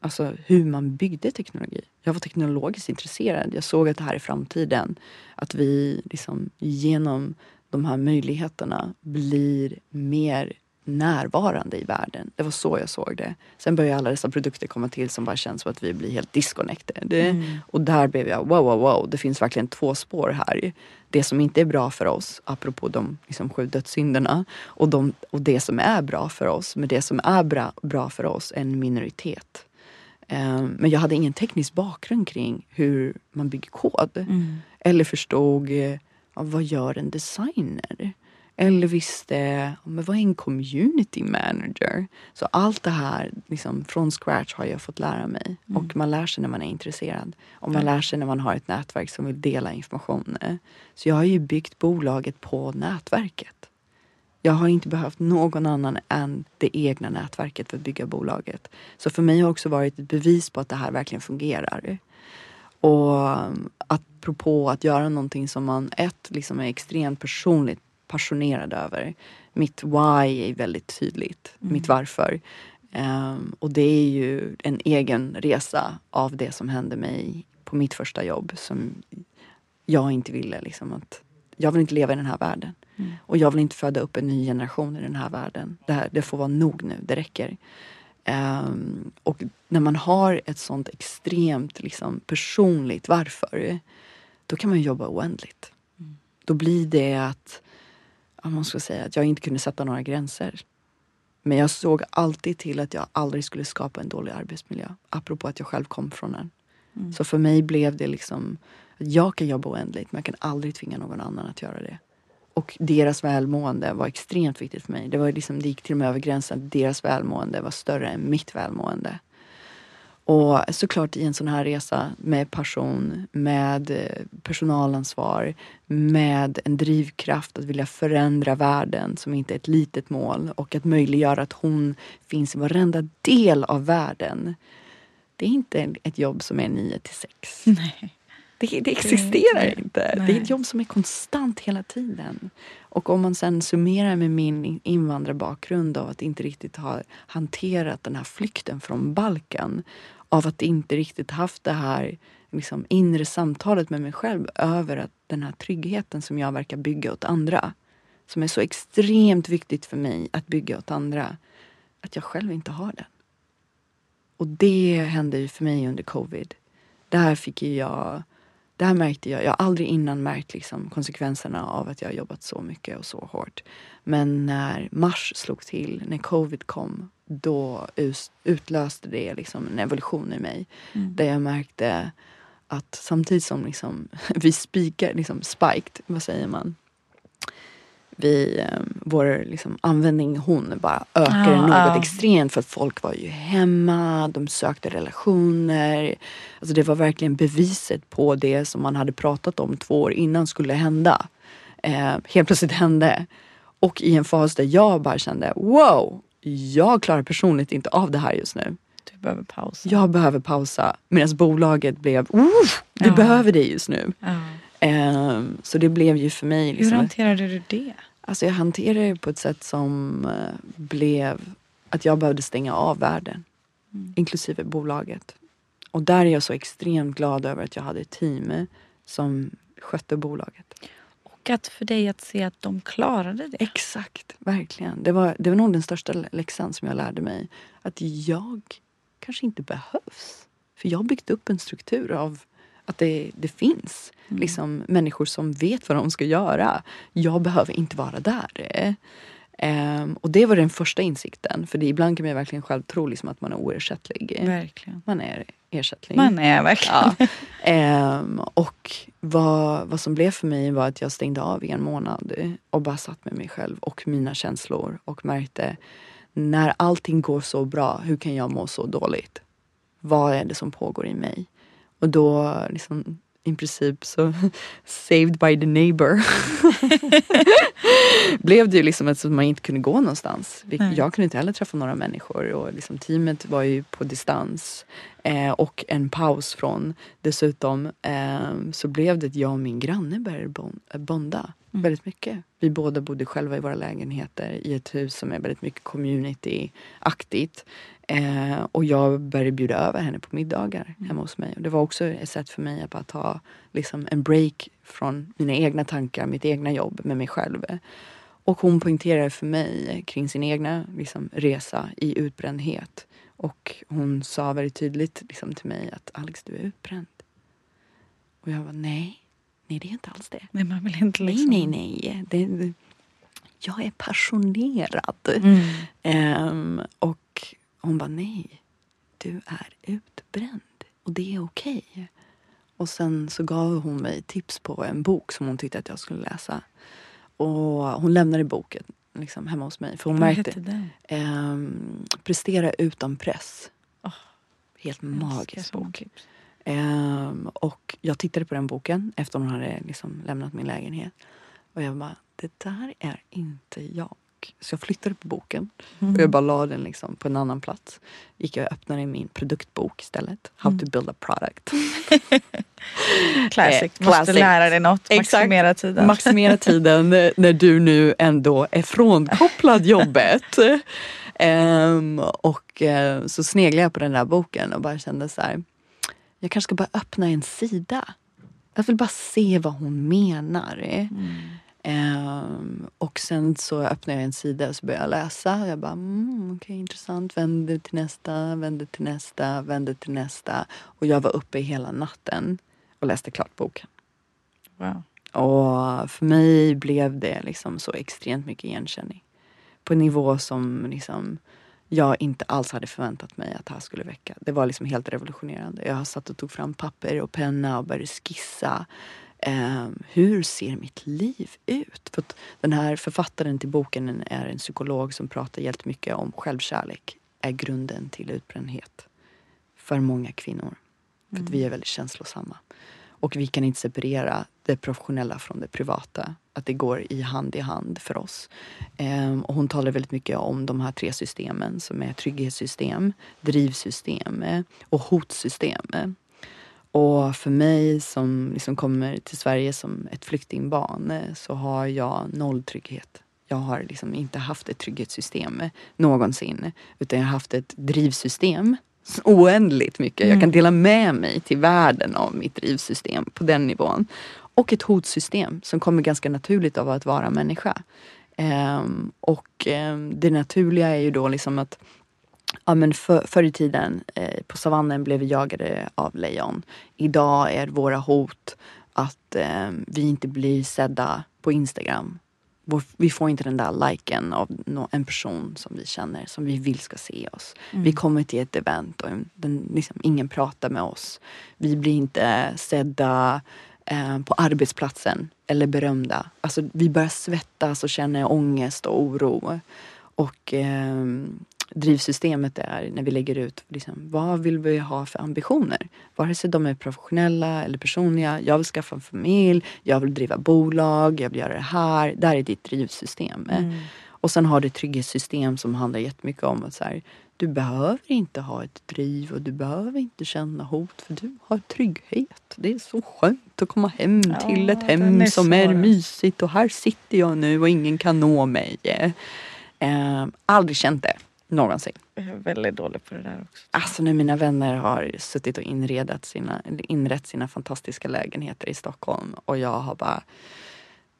Alltså hur man byggde teknologi. Jag var teknologiskt intresserad. Jag såg att det här är framtiden. Att vi liksom genom de här möjligheterna blir mer närvarande i världen. Det var så jag såg det. Sen började alla dessa produkter komma till som bara känns som att vi blir helt disconnected. Mm. Och där blev jag wow, wow, wow. Det finns verkligen två spår här. Det som inte är bra för oss, apropå de liksom, sju dödssynderna, och, de, och det som är bra för oss. Men det som är bra, bra för oss är en minoritet. Um, men jag hade ingen teknisk bakgrund kring hur man bygger kod. Mm. Eller förstod uh, vad gör en designer? Eller visste, men vad är en community manager? Så allt det här liksom, från scratch har jag fått lära mig. Mm. Och man lär sig när man är intresserad. Och man lär sig när man har ett nätverk som vill dela information. Så jag har ju byggt bolaget på nätverket. Jag har inte behövt någon annan än det egna nätverket för att bygga bolaget. Så för mig har också varit ett bevis på att det här verkligen fungerar. Och apropå att göra någonting som man ett, liksom är extremt personligt passionerad över. Mitt why är väldigt tydligt, mm. mitt varför. Um, och det är ju en egen resa av det som hände mig på mitt första jobb som jag inte ville. Liksom, att jag vill inte leva i den här världen. Mm. Och jag vill inte föda upp en ny generation i den här världen. Det, här, det får vara nog nu, det räcker. Um, och när man har ett sånt extremt liksom, personligt varför, då kan man jobba oändligt. Mm. Då blir det att man ska säga att jag inte kunde sätta några gränser. Men jag såg alltid till att jag aldrig skulle skapa en dålig arbetsmiljö. Apropå att jag själv kom från den. Mm. Så för mig blev det liksom Jag kan jobba oändligt men jag kan aldrig tvinga någon annan att göra det. Och deras välmående var extremt viktigt för mig. Det, var liksom, det gick till och med över gränsen. Deras välmående var större än mitt välmående. Och såklart i en sån här resa med passion, med eh, personalansvar, med en drivkraft att vilja förändra världen som inte är ett litet mål och att möjliggöra att hon finns i varenda del av världen. Det är inte ett jobb som är 9 till 6. Nej. Det, det existerar det, inte. nej. Det är ett jobb som är konstant hela tiden. Och om man sen summerar med min invandrarbakgrund av att inte riktigt ha hanterat den här flykten från Balkan. Av att inte riktigt haft det här liksom, inre samtalet med mig själv över att den här tryggheten som jag verkar bygga åt andra. Som är så extremt viktigt för mig att bygga åt andra. Att jag själv inte har den. Och det hände ju för mig under covid. Där fick ju jag där märkte jag, jag har aldrig innan märkt liksom konsekvenserna av att jag har jobbat så mycket och så hårt. Men när mars slog till, när covid kom, då utlöste det liksom en evolution i mig. Mm. Där jag märkte att samtidigt som liksom, vi spikar, liksom spiked, vad säger man? Vi, eh, vår liksom, användning hon bara ökade Ja, något ja. extremt för att folk var ju hemma, de sökte relationer. Alltså det var verkligen beviset på det som man hade pratat om två år innan skulle hända. Eh, helt plötsligt hände. Och i en fas där jag bara kände wow, jag klarar personligt inte av det här just nu. Du behöver pausa. Jag behöver pausa. Medan bolaget blev, vi Ja. behöver det just nu. Ja. Eh, så det blev ju för mig Hur liksom, hanterade du det? Alltså jag hanterade det på ett sätt som eh, blev att jag behövde stänga av världen. Inklusive bolaget. Och där är jag så extremt glad över att jag hade ett team som skötte bolaget. Och att för dig att se att de klarade det. Exakt, verkligen. Det var, det var nog den största läxan som jag lärde mig. Att jag kanske inte behövs. För jag har byggt upp en struktur av att det, det finns liksom, människor som vet vad de ska göra. Jag behöver inte vara där. Ehm, och det var den första insikten. För det, ibland kan man verkligen själv tro liksom att man är oersättlig. Verkligen. Man är ersättlig. Man är verkligen. Ja. Ehm, och vad, vad som blev för mig var att jag stängde av i en månad och bara satt med mig själv och mina känslor och märkte när allting går så bra, hur kan jag må så dåligt? Vad är det som pågår i mig? Och då liksom i princip så saved by the neighbor blev det ju liksom att man inte kunde gå någonstans. Jag kunde inte heller träffa några människor och liksom teamet var ju på distans. Eh, och en paus från dessutom eh, så blev det att jag och min granne började bon- eh, bonda väldigt mycket. Vi båda bodde själva i våra lägenheter i ett hus som är väldigt mycket community-aktigt. Eh, och jag började bjuda över henne på middagar hemma hos mig. Och det var också ett sätt för mig att bara ta liksom, en break från mina egna tankar, mitt egna jobb med mig själv. Och hon poängterade för mig kring sin egna liksom, resa i utbrändhet. Och hon sa väldigt tydligt liksom, till mig att Alex, du är utbränd. Och jag var nej, nej det är inte alls det. Nej, man vill inte Nej, liksom... nej, nej. Det, det, jag är passionerad. Mm. Ehm, och hon bara, nej, du är utbränd och det är okej. Och sen så gav hon mig tips på en bok som hon tyckte att jag skulle läsa. Och hon lämnade boken liksom, hemma hos mig. För hon Vad märkte, hette den? ehm, prestera utan press. Åh, Helt magisk bok. Ehm, och jag tittade på den boken efter hon hade liksom lämnat min lägenhet. Och jag bara, det där är inte jag. Så jag flyttade på boken Mm. och jag bara la den liksom på en annan plats. Gick jag och öppnade min produktbok istället. How Mm. to build a product. Classic. Eh, Måste lära dig något. Exakt. Maximera tiden. Maximera tiden när du nu ändå är frånkopplad jobbet. Ehm, och eh, så sneglade jag på den där boken och bara kände så här. Jag kanske ska bara öppna en sida. Jag vill bara se vad hon menar. Mm. Ehm, och sen så öppnade jag en sida och så började jag läsa. Jag bara, mm, okej intressant. Vände till nästa, vände till nästa, vände till nästa. Och jag var uppe hela natten och läste klart boken. Wow. Och för mig blev det liksom så extremt mycket igenkänning. På en nivå som liksom jag inte alls hade förväntat mig att det här skulle väcka. Det var liksom helt revolutionerande. Jag satt och tog fram papper och penna och började skissa. Eh, hur ser mitt liv ut? För den här författaren till boken är en psykolog som pratar jättemycket om självkärlek är grunden till utbrändhet för många kvinnor. För mm. vi är väldigt känslosamma. Och vi kan inte separera det professionella från det privata. Att det går i hand i hand för oss. Ehm, och hon talar väldigt mycket om de här tre systemen som är trygghetssystem, drivsystem och hotsystem. Och för mig som liksom kommer till Sverige som ett flyktingbarn så har jag noll trygghet. Jag har liksom inte haft ett trygghetssystem någonsin utan jag har haft ett drivsystem oändligt mycket. Jag kan mm. dela med mig till världen av mitt drivsystem på den nivån. Och ett hotsystem som kommer ganska naturligt av att vara människa. Um, och um, det naturliga är ju då liksom att Ja, men för, förr i tiden eh, på savannen blev vi jagade av lejon. Idag är våra hot att eh, vi inte blir sedda på Instagram vi får inte den där liken av en person som vi känner, som vi vill ska se oss. Mm. Vi kommer till ett event och den, liksom, ingen pratar med oss. Vi blir inte sedda eh, på arbetsplatsen eller berömda. Alltså, vi börjar svettas och känner ångest och oro. Och eh, drivsystemet är när vi lägger ut liksom, vad vill vi ha för ambitioner. Vare sig de är professionella eller personliga. Jag vill skaffa en familj, jag vill driva bolag, jag vill göra det här. Där är ditt drivsystem. Mm. Och sen har du ett trygghetssystem som handlar jättemycket om att så här, du behöver inte ha ett driv och du behöver inte känna hot för du har trygghet. Det är så skönt att komma hem ja, till ett hem är som är mysigt och här sitter jag nu och ingen kan nå mig. Eh, aldrig känt det. Någonsin. Jag är väldigt dålig på det där också. Alltså när mina vänner har suttit och inredat sina, inrett sina fantastiska lägenheter i Stockholm och jag har bara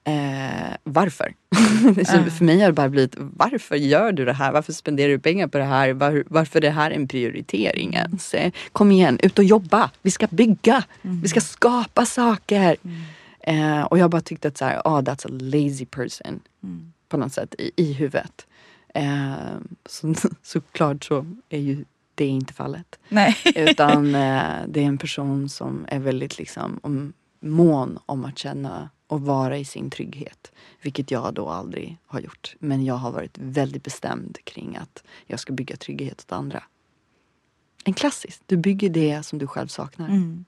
Eh, varför? Mm. för mig har det bara blivit, varför gör du det här? Varför spenderar du pengar på det här? Var, varför är det här en prioritering ens? Eh, kom igen, ut och jobba! Vi ska bygga! Mm. Vi ska skapa saker! Mm. Eh, och jag bara tyckte att så här, oh, that's a lazy person. Mm. På något sätt i, i huvudet. Eh, så, såklart så är ju det inte fallet. Nej. Utan eh, det är en person som är väldigt liksom om, mån om att känna och vara i sin trygghet. Vilket jag då aldrig har gjort. Men jag har varit väldigt bestämd kring att jag ska bygga trygghet åt andra. En klassisk, du bygger det som du själv saknar. Mm.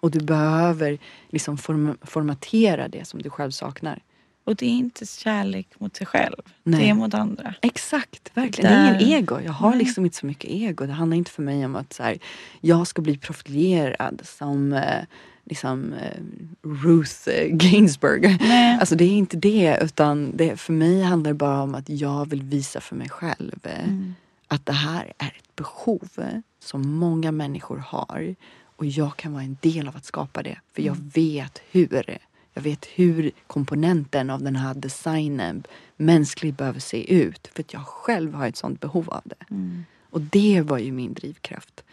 Och du behöver liksom form formatera det som du själv saknar. Och det är inte kärlek mot sig själv. Nej. Det är mot andra. Exakt, verkligen. Det är ingen ego. Jag har liksom inte så mycket ego. Det handlar inte för mig om att så här, jag ska bli profilerad som eh, liksom, eh, Ruth eh, Ginsburg. Nej. Alltså det är inte det. Utan det, för mig handlar det bara om att jag vill visa för mig själv mm. att det här är ett behov eh, som många människor har. Och jag kan vara en del av att skapa det. För jag mm. vet hur jag vet hur komponenten av den här designen mänskligt behöver se ut. För att jag själv har ett sånt behov av det. Mm. Och det var ju min drivkraft.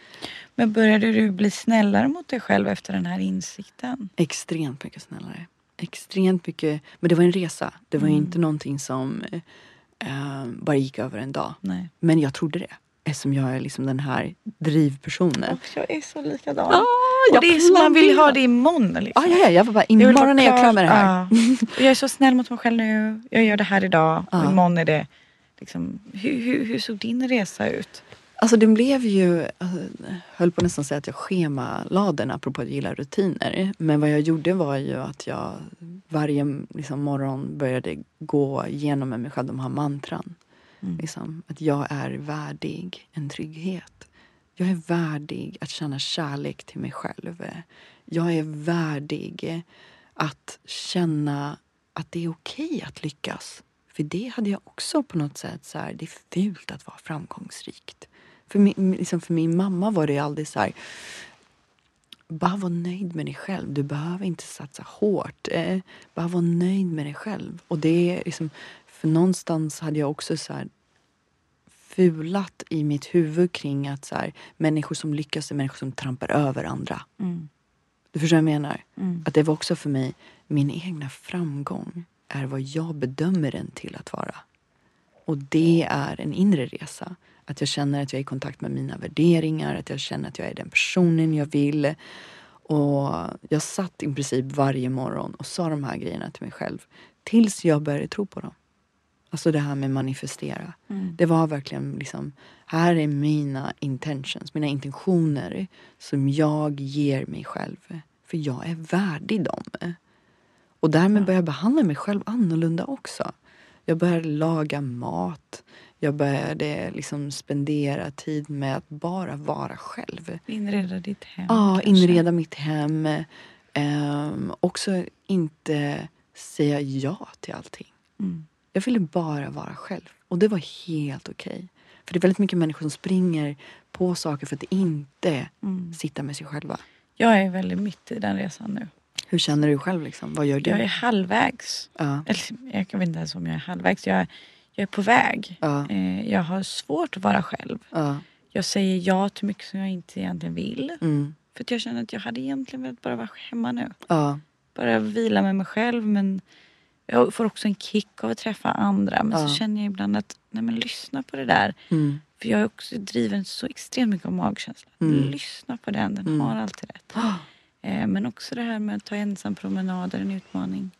Men började du bli snällare mot dig själv efter den här insikten? Extremt mycket snällare. Extremt mycket. Men det var en resa. Det var mm. inte någonting som eh, bara gick över en dag. Nej. Men jag trodde det. Eftersom jag är liksom den här drivpersonen. Och jag är så likadan. Ah, och det är som man vill ha det imorgon. Liksom. Ah, ja, ja, jag var bara, imorgon är jag klar med det här. Ah. jag är så snäll mot mig själv nu. Jag gör det här idag. Ah. Och imorgon är det... Liksom, hur, hur, hur såg din resa ut? Alltså den blev ju, alltså, höll på nästan säga att jag schemalade den apropå att gilla rutiner. Men vad jag gjorde var ju att jag varje liksom, morgon började gå igenom med mig själv de här mantran. Mm. Liksom, att jag är värdig en trygghet. Jag är värdig att känna kärlek till mig själv. Jag är värdig att känna att det är okej okay att lyckas. För det hade jag också på något sätt så här, det är fult att vara framgångsrikt. För min, liksom för min mamma var det aldrig så här, bara var nöjd med dig själv. Du behöver inte satsa hårt. Eh, bara var nöjd med dig själv. Och det är liksom, för någonstans hade jag också så här fulat i mitt huvud kring att så här, människor som lyckas är människor som trampar över andra. Mm. Du förstår vad jag menar? Mm. Att det var också för mig, min egna framgång är vad jag bedömer den till att vara. Och det är en inre resa. Att jag känner att jag är i kontakt med mina värderingar, att jag känner att jag är den personen jag vill. Och jag satt i princip varje morgon och sa de här grejerna till mig själv. Tills jag började tro på dem. Alltså det här med manifestera. Mm. Det var verkligen liksom, här är mina intentions, mina intentioner som jag ger mig själv. För jag är värdig dem. Och därmed började jag behandla mig själv annorlunda också. Jag började laga mat. Jag började liksom spendera tid med att bara vara själv. Inreda ditt hem. Ja, kanske. inreda mitt hem. Ehm, också inte säga ja till allting. Mm. Jag ville bara vara själv. Och det var helt okej. För det är väldigt mycket människor som springer på saker för att inte Mm. sitta med sig själva. Jag är väldigt mitt i den resan nu. Hur känner du själv? Liksom? Vad gör du? Jag är halvvägs. Ja. Eller, jag vet inte ens om jag är halvvägs. Jag, jag är på väg. Ja. Eh, jag har svårt att vara själv. Ja. Jag säger ja till mycket som jag inte egentligen vill. Mm. För jag känner att jag hade egentligen velat bara vara hemma nu. Bara vila med mig själv. Men jag får också en kick av att träffa andra. Men Ja. så känner jag ibland att, nej men lyssna på det där. Mm. För jag är också driven så extremt mycket av magkänslan. Mm. Lyssna på den, den Mm. har alltid rätt. Eh, men också det här med att ta ensam promenader, en utmaning.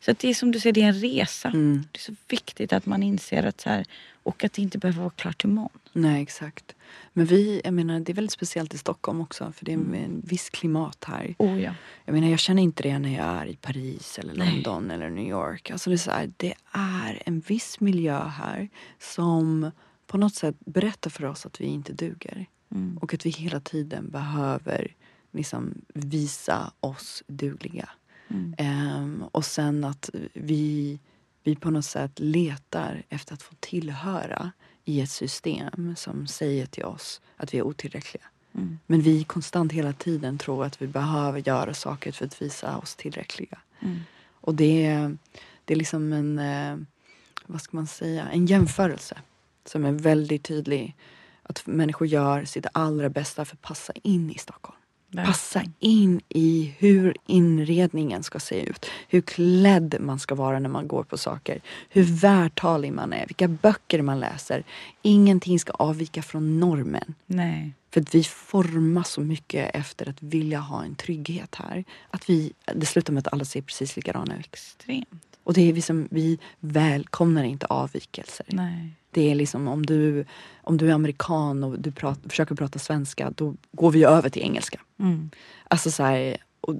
Så att det är som du säger, det är en resa. Mm. Det är så viktigt att man inser att så här, och att det inte behöver vara klart imorgon. Nej, exakt. Men vi, jag menar, det är väldigt speciellt i Stockholm också. För det är Mm. en viss klimat här. Oh ja. Jag menar, jag känner inte det när jag är i Paris eller Nej. London eller New York. Alltså det, är här, det är en viss miljö här som på något sätt berättar för oss att vi inte duger. Mm. Och att vi hela tiden behöver liksom visa oss dugliga. Mm. Ehm, och sen att vi, vi på något sätt letar efter att få tillhöra i ett system som säger till oss att vi är otillräckliga. Mm. Men vi konstant hela tiden tror att vi behöver göra saker för att visa oss tillräckliga. Mm. Och det, är- det är liksom en, eh, vad ska man säga, en jämförelse som är väldigt tydlig. Att människor gör sitt allra bästa för att passa in i Stockholm. Passa in i hur inredningen ska se ut. Hur klädd man ska vara när man går på saker. Hur vältalig man är. Vilka böcker man läser. Ingenting ska avvika från normen. Nej. För att vi formas så mycket efter att vilja ha en trygghet här. Att vi, det slutar med att alla ser precis likadana ut. Extremt. Och det är vi, som, vi välkomnar inte avvikelser. Nej. Det är liksom om du, om du är amerikan och du prat, försöker prata svenska då går vi över till engelska. Mm. Alltså så här, och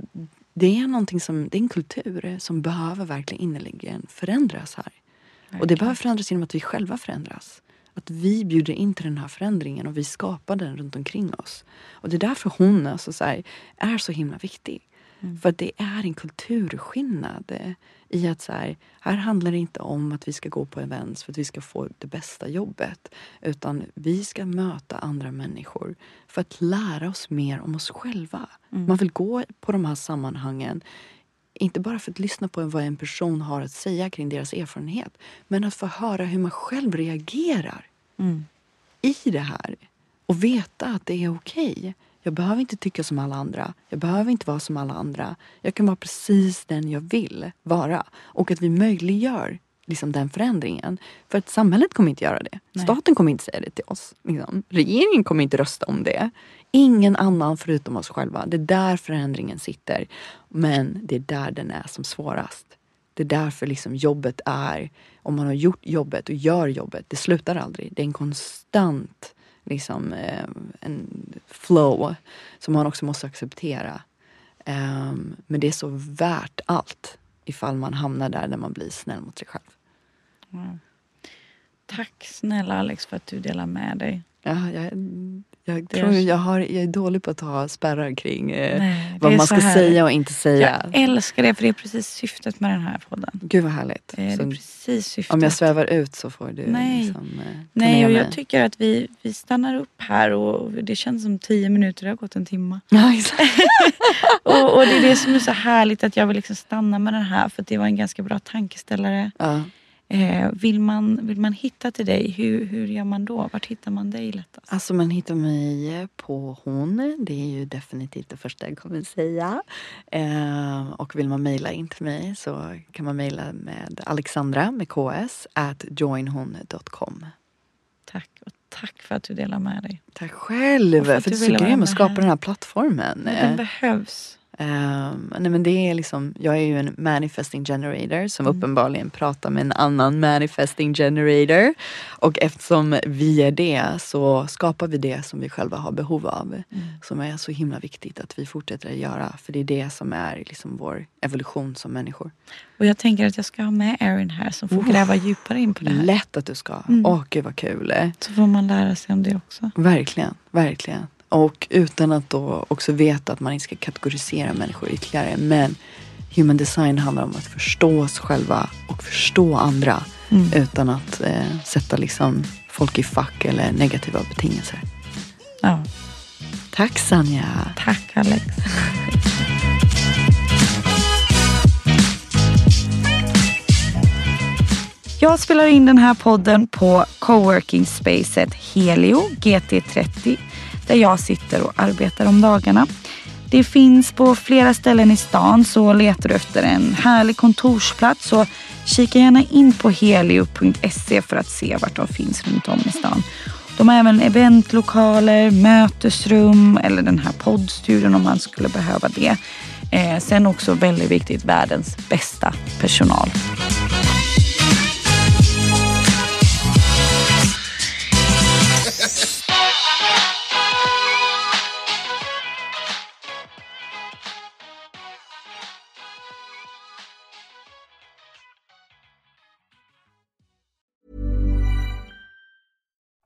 det är någonting som, det är en kultur som behöver verkligen innerligen förändras här. Och det Verkligen. behöver förändras genom att vi själva förändras. Att vi bjuder in till den här förändringen och vi skapar den runt omkring oss. Och det är därför hon alltså så här, är så himla viktig. Mm. För det är en kulturskillnad eh, i att så här, här handlar det inte om att vi ska gå på events för att vi ska få det bästa jobbet. Utan vi ska möta andra människor för att lära oss mer om oss själva. Mm. Man vill gå på de här sammanhangen inte bara för att lyssna på vad en person har att säga kring deras erfarenhet men att få höra hur man själv reagerar Mm. i det här och veta att det är okej. Jag behöver inte tycka som alla andra. Jag behöver inte vara som alla andra. Jag kan vara precis den jag vill vara. Och att vi möjliggör liksom den förändringen. För att samhället kommer inte göra det. Nej. Staten kommer inte säga det till oss. Liksom. Regeringen kommer inte rösta om det. Ingen annan förutom oss själva. Det är där förändringen sitter. Men det är där den är som svårast. Det är därför liksom jobbet är, om man har gjort jobbet och gör jobbet, det slutar aldrig. Det är en konstant liksom, eh, en flow som man också måste acceptera. Ehm, men det är så värt allt ifall man hamnar där där man blir snäll mot sig själv. Wow. Tack snälla Alex för att du delar med dig. Ja, jag, jag är tror så- jag, har, jag är dålig på att ha spärrar kring eh, Nej, vad är man ska härligt. säga och inte säga. Jag älskar det för det är precis syftet med den här podden. Gud vad härligt. Eh, Det är precis syftet. om jag svävar ut så får du Nej. liksom, eh, Nej, och jag tycker att vi, vi stannar upp här och det känns som tio minuter, det har gått en timme. Ja. Och, och det är det som är så härligt att jag vill liksom stanna med den här för det var en ganska bra tankeställare. Ja. Eh, vill, man, vill man hitta till dig, hur, hur gör man då? Vart hittar man dig lättast? Alltså man hittar mig på hon. Det är ju definitivt det första jag kommer säga. Eh, och vill man mejla in till mig så kan man mejla med Alexandra med ks at joinhon.com. Tack. Och tack för att du delar med dig. Tack själv för, för att du är så grym att skapa den här plattformen. Den behövs. Um, nej men det är liksom, jag är ju en manifesting generator som mm. uppenbarligen pratar med en annan manifesting generator. Och eftersom vi är det så skapar vi det som vi själva har behov av. Mm. Som är så himla viktigt att vi fortsätter att göra. För det är det som är liksom vår evolution som människor. Och jag tänker att jag ska ha med Erin här som får oh, gräva djupare in på det här. Lätt att du ska. Mm. Åh gud vad kul. Så får man lära sig om det också. Verkligen, verkligen. Och utan att då också veta att man inte ska kategorisera människor ytterligare. Men human design handlar om att förstå oss själva och förstå andra. Mm. Utan att eh, sätta liksom folk i fack eller negativa betingelser. Ja. Tack Sanja. Tack Alex. Jag spelar in den här podden på coworking spacet Helio GT30 där jag sitter och arbetar om dagarna. Det finns på flera ställen i stan så letar du efter en härlig kontorsplats så kika gärna in på helio.se för att se vart de finns runt om i stan. De har även eventlokaler, mötesrum eller den här poddstudion om man skulle behöva det. Eh, sen också väldigt viktigt, världens bästa personal.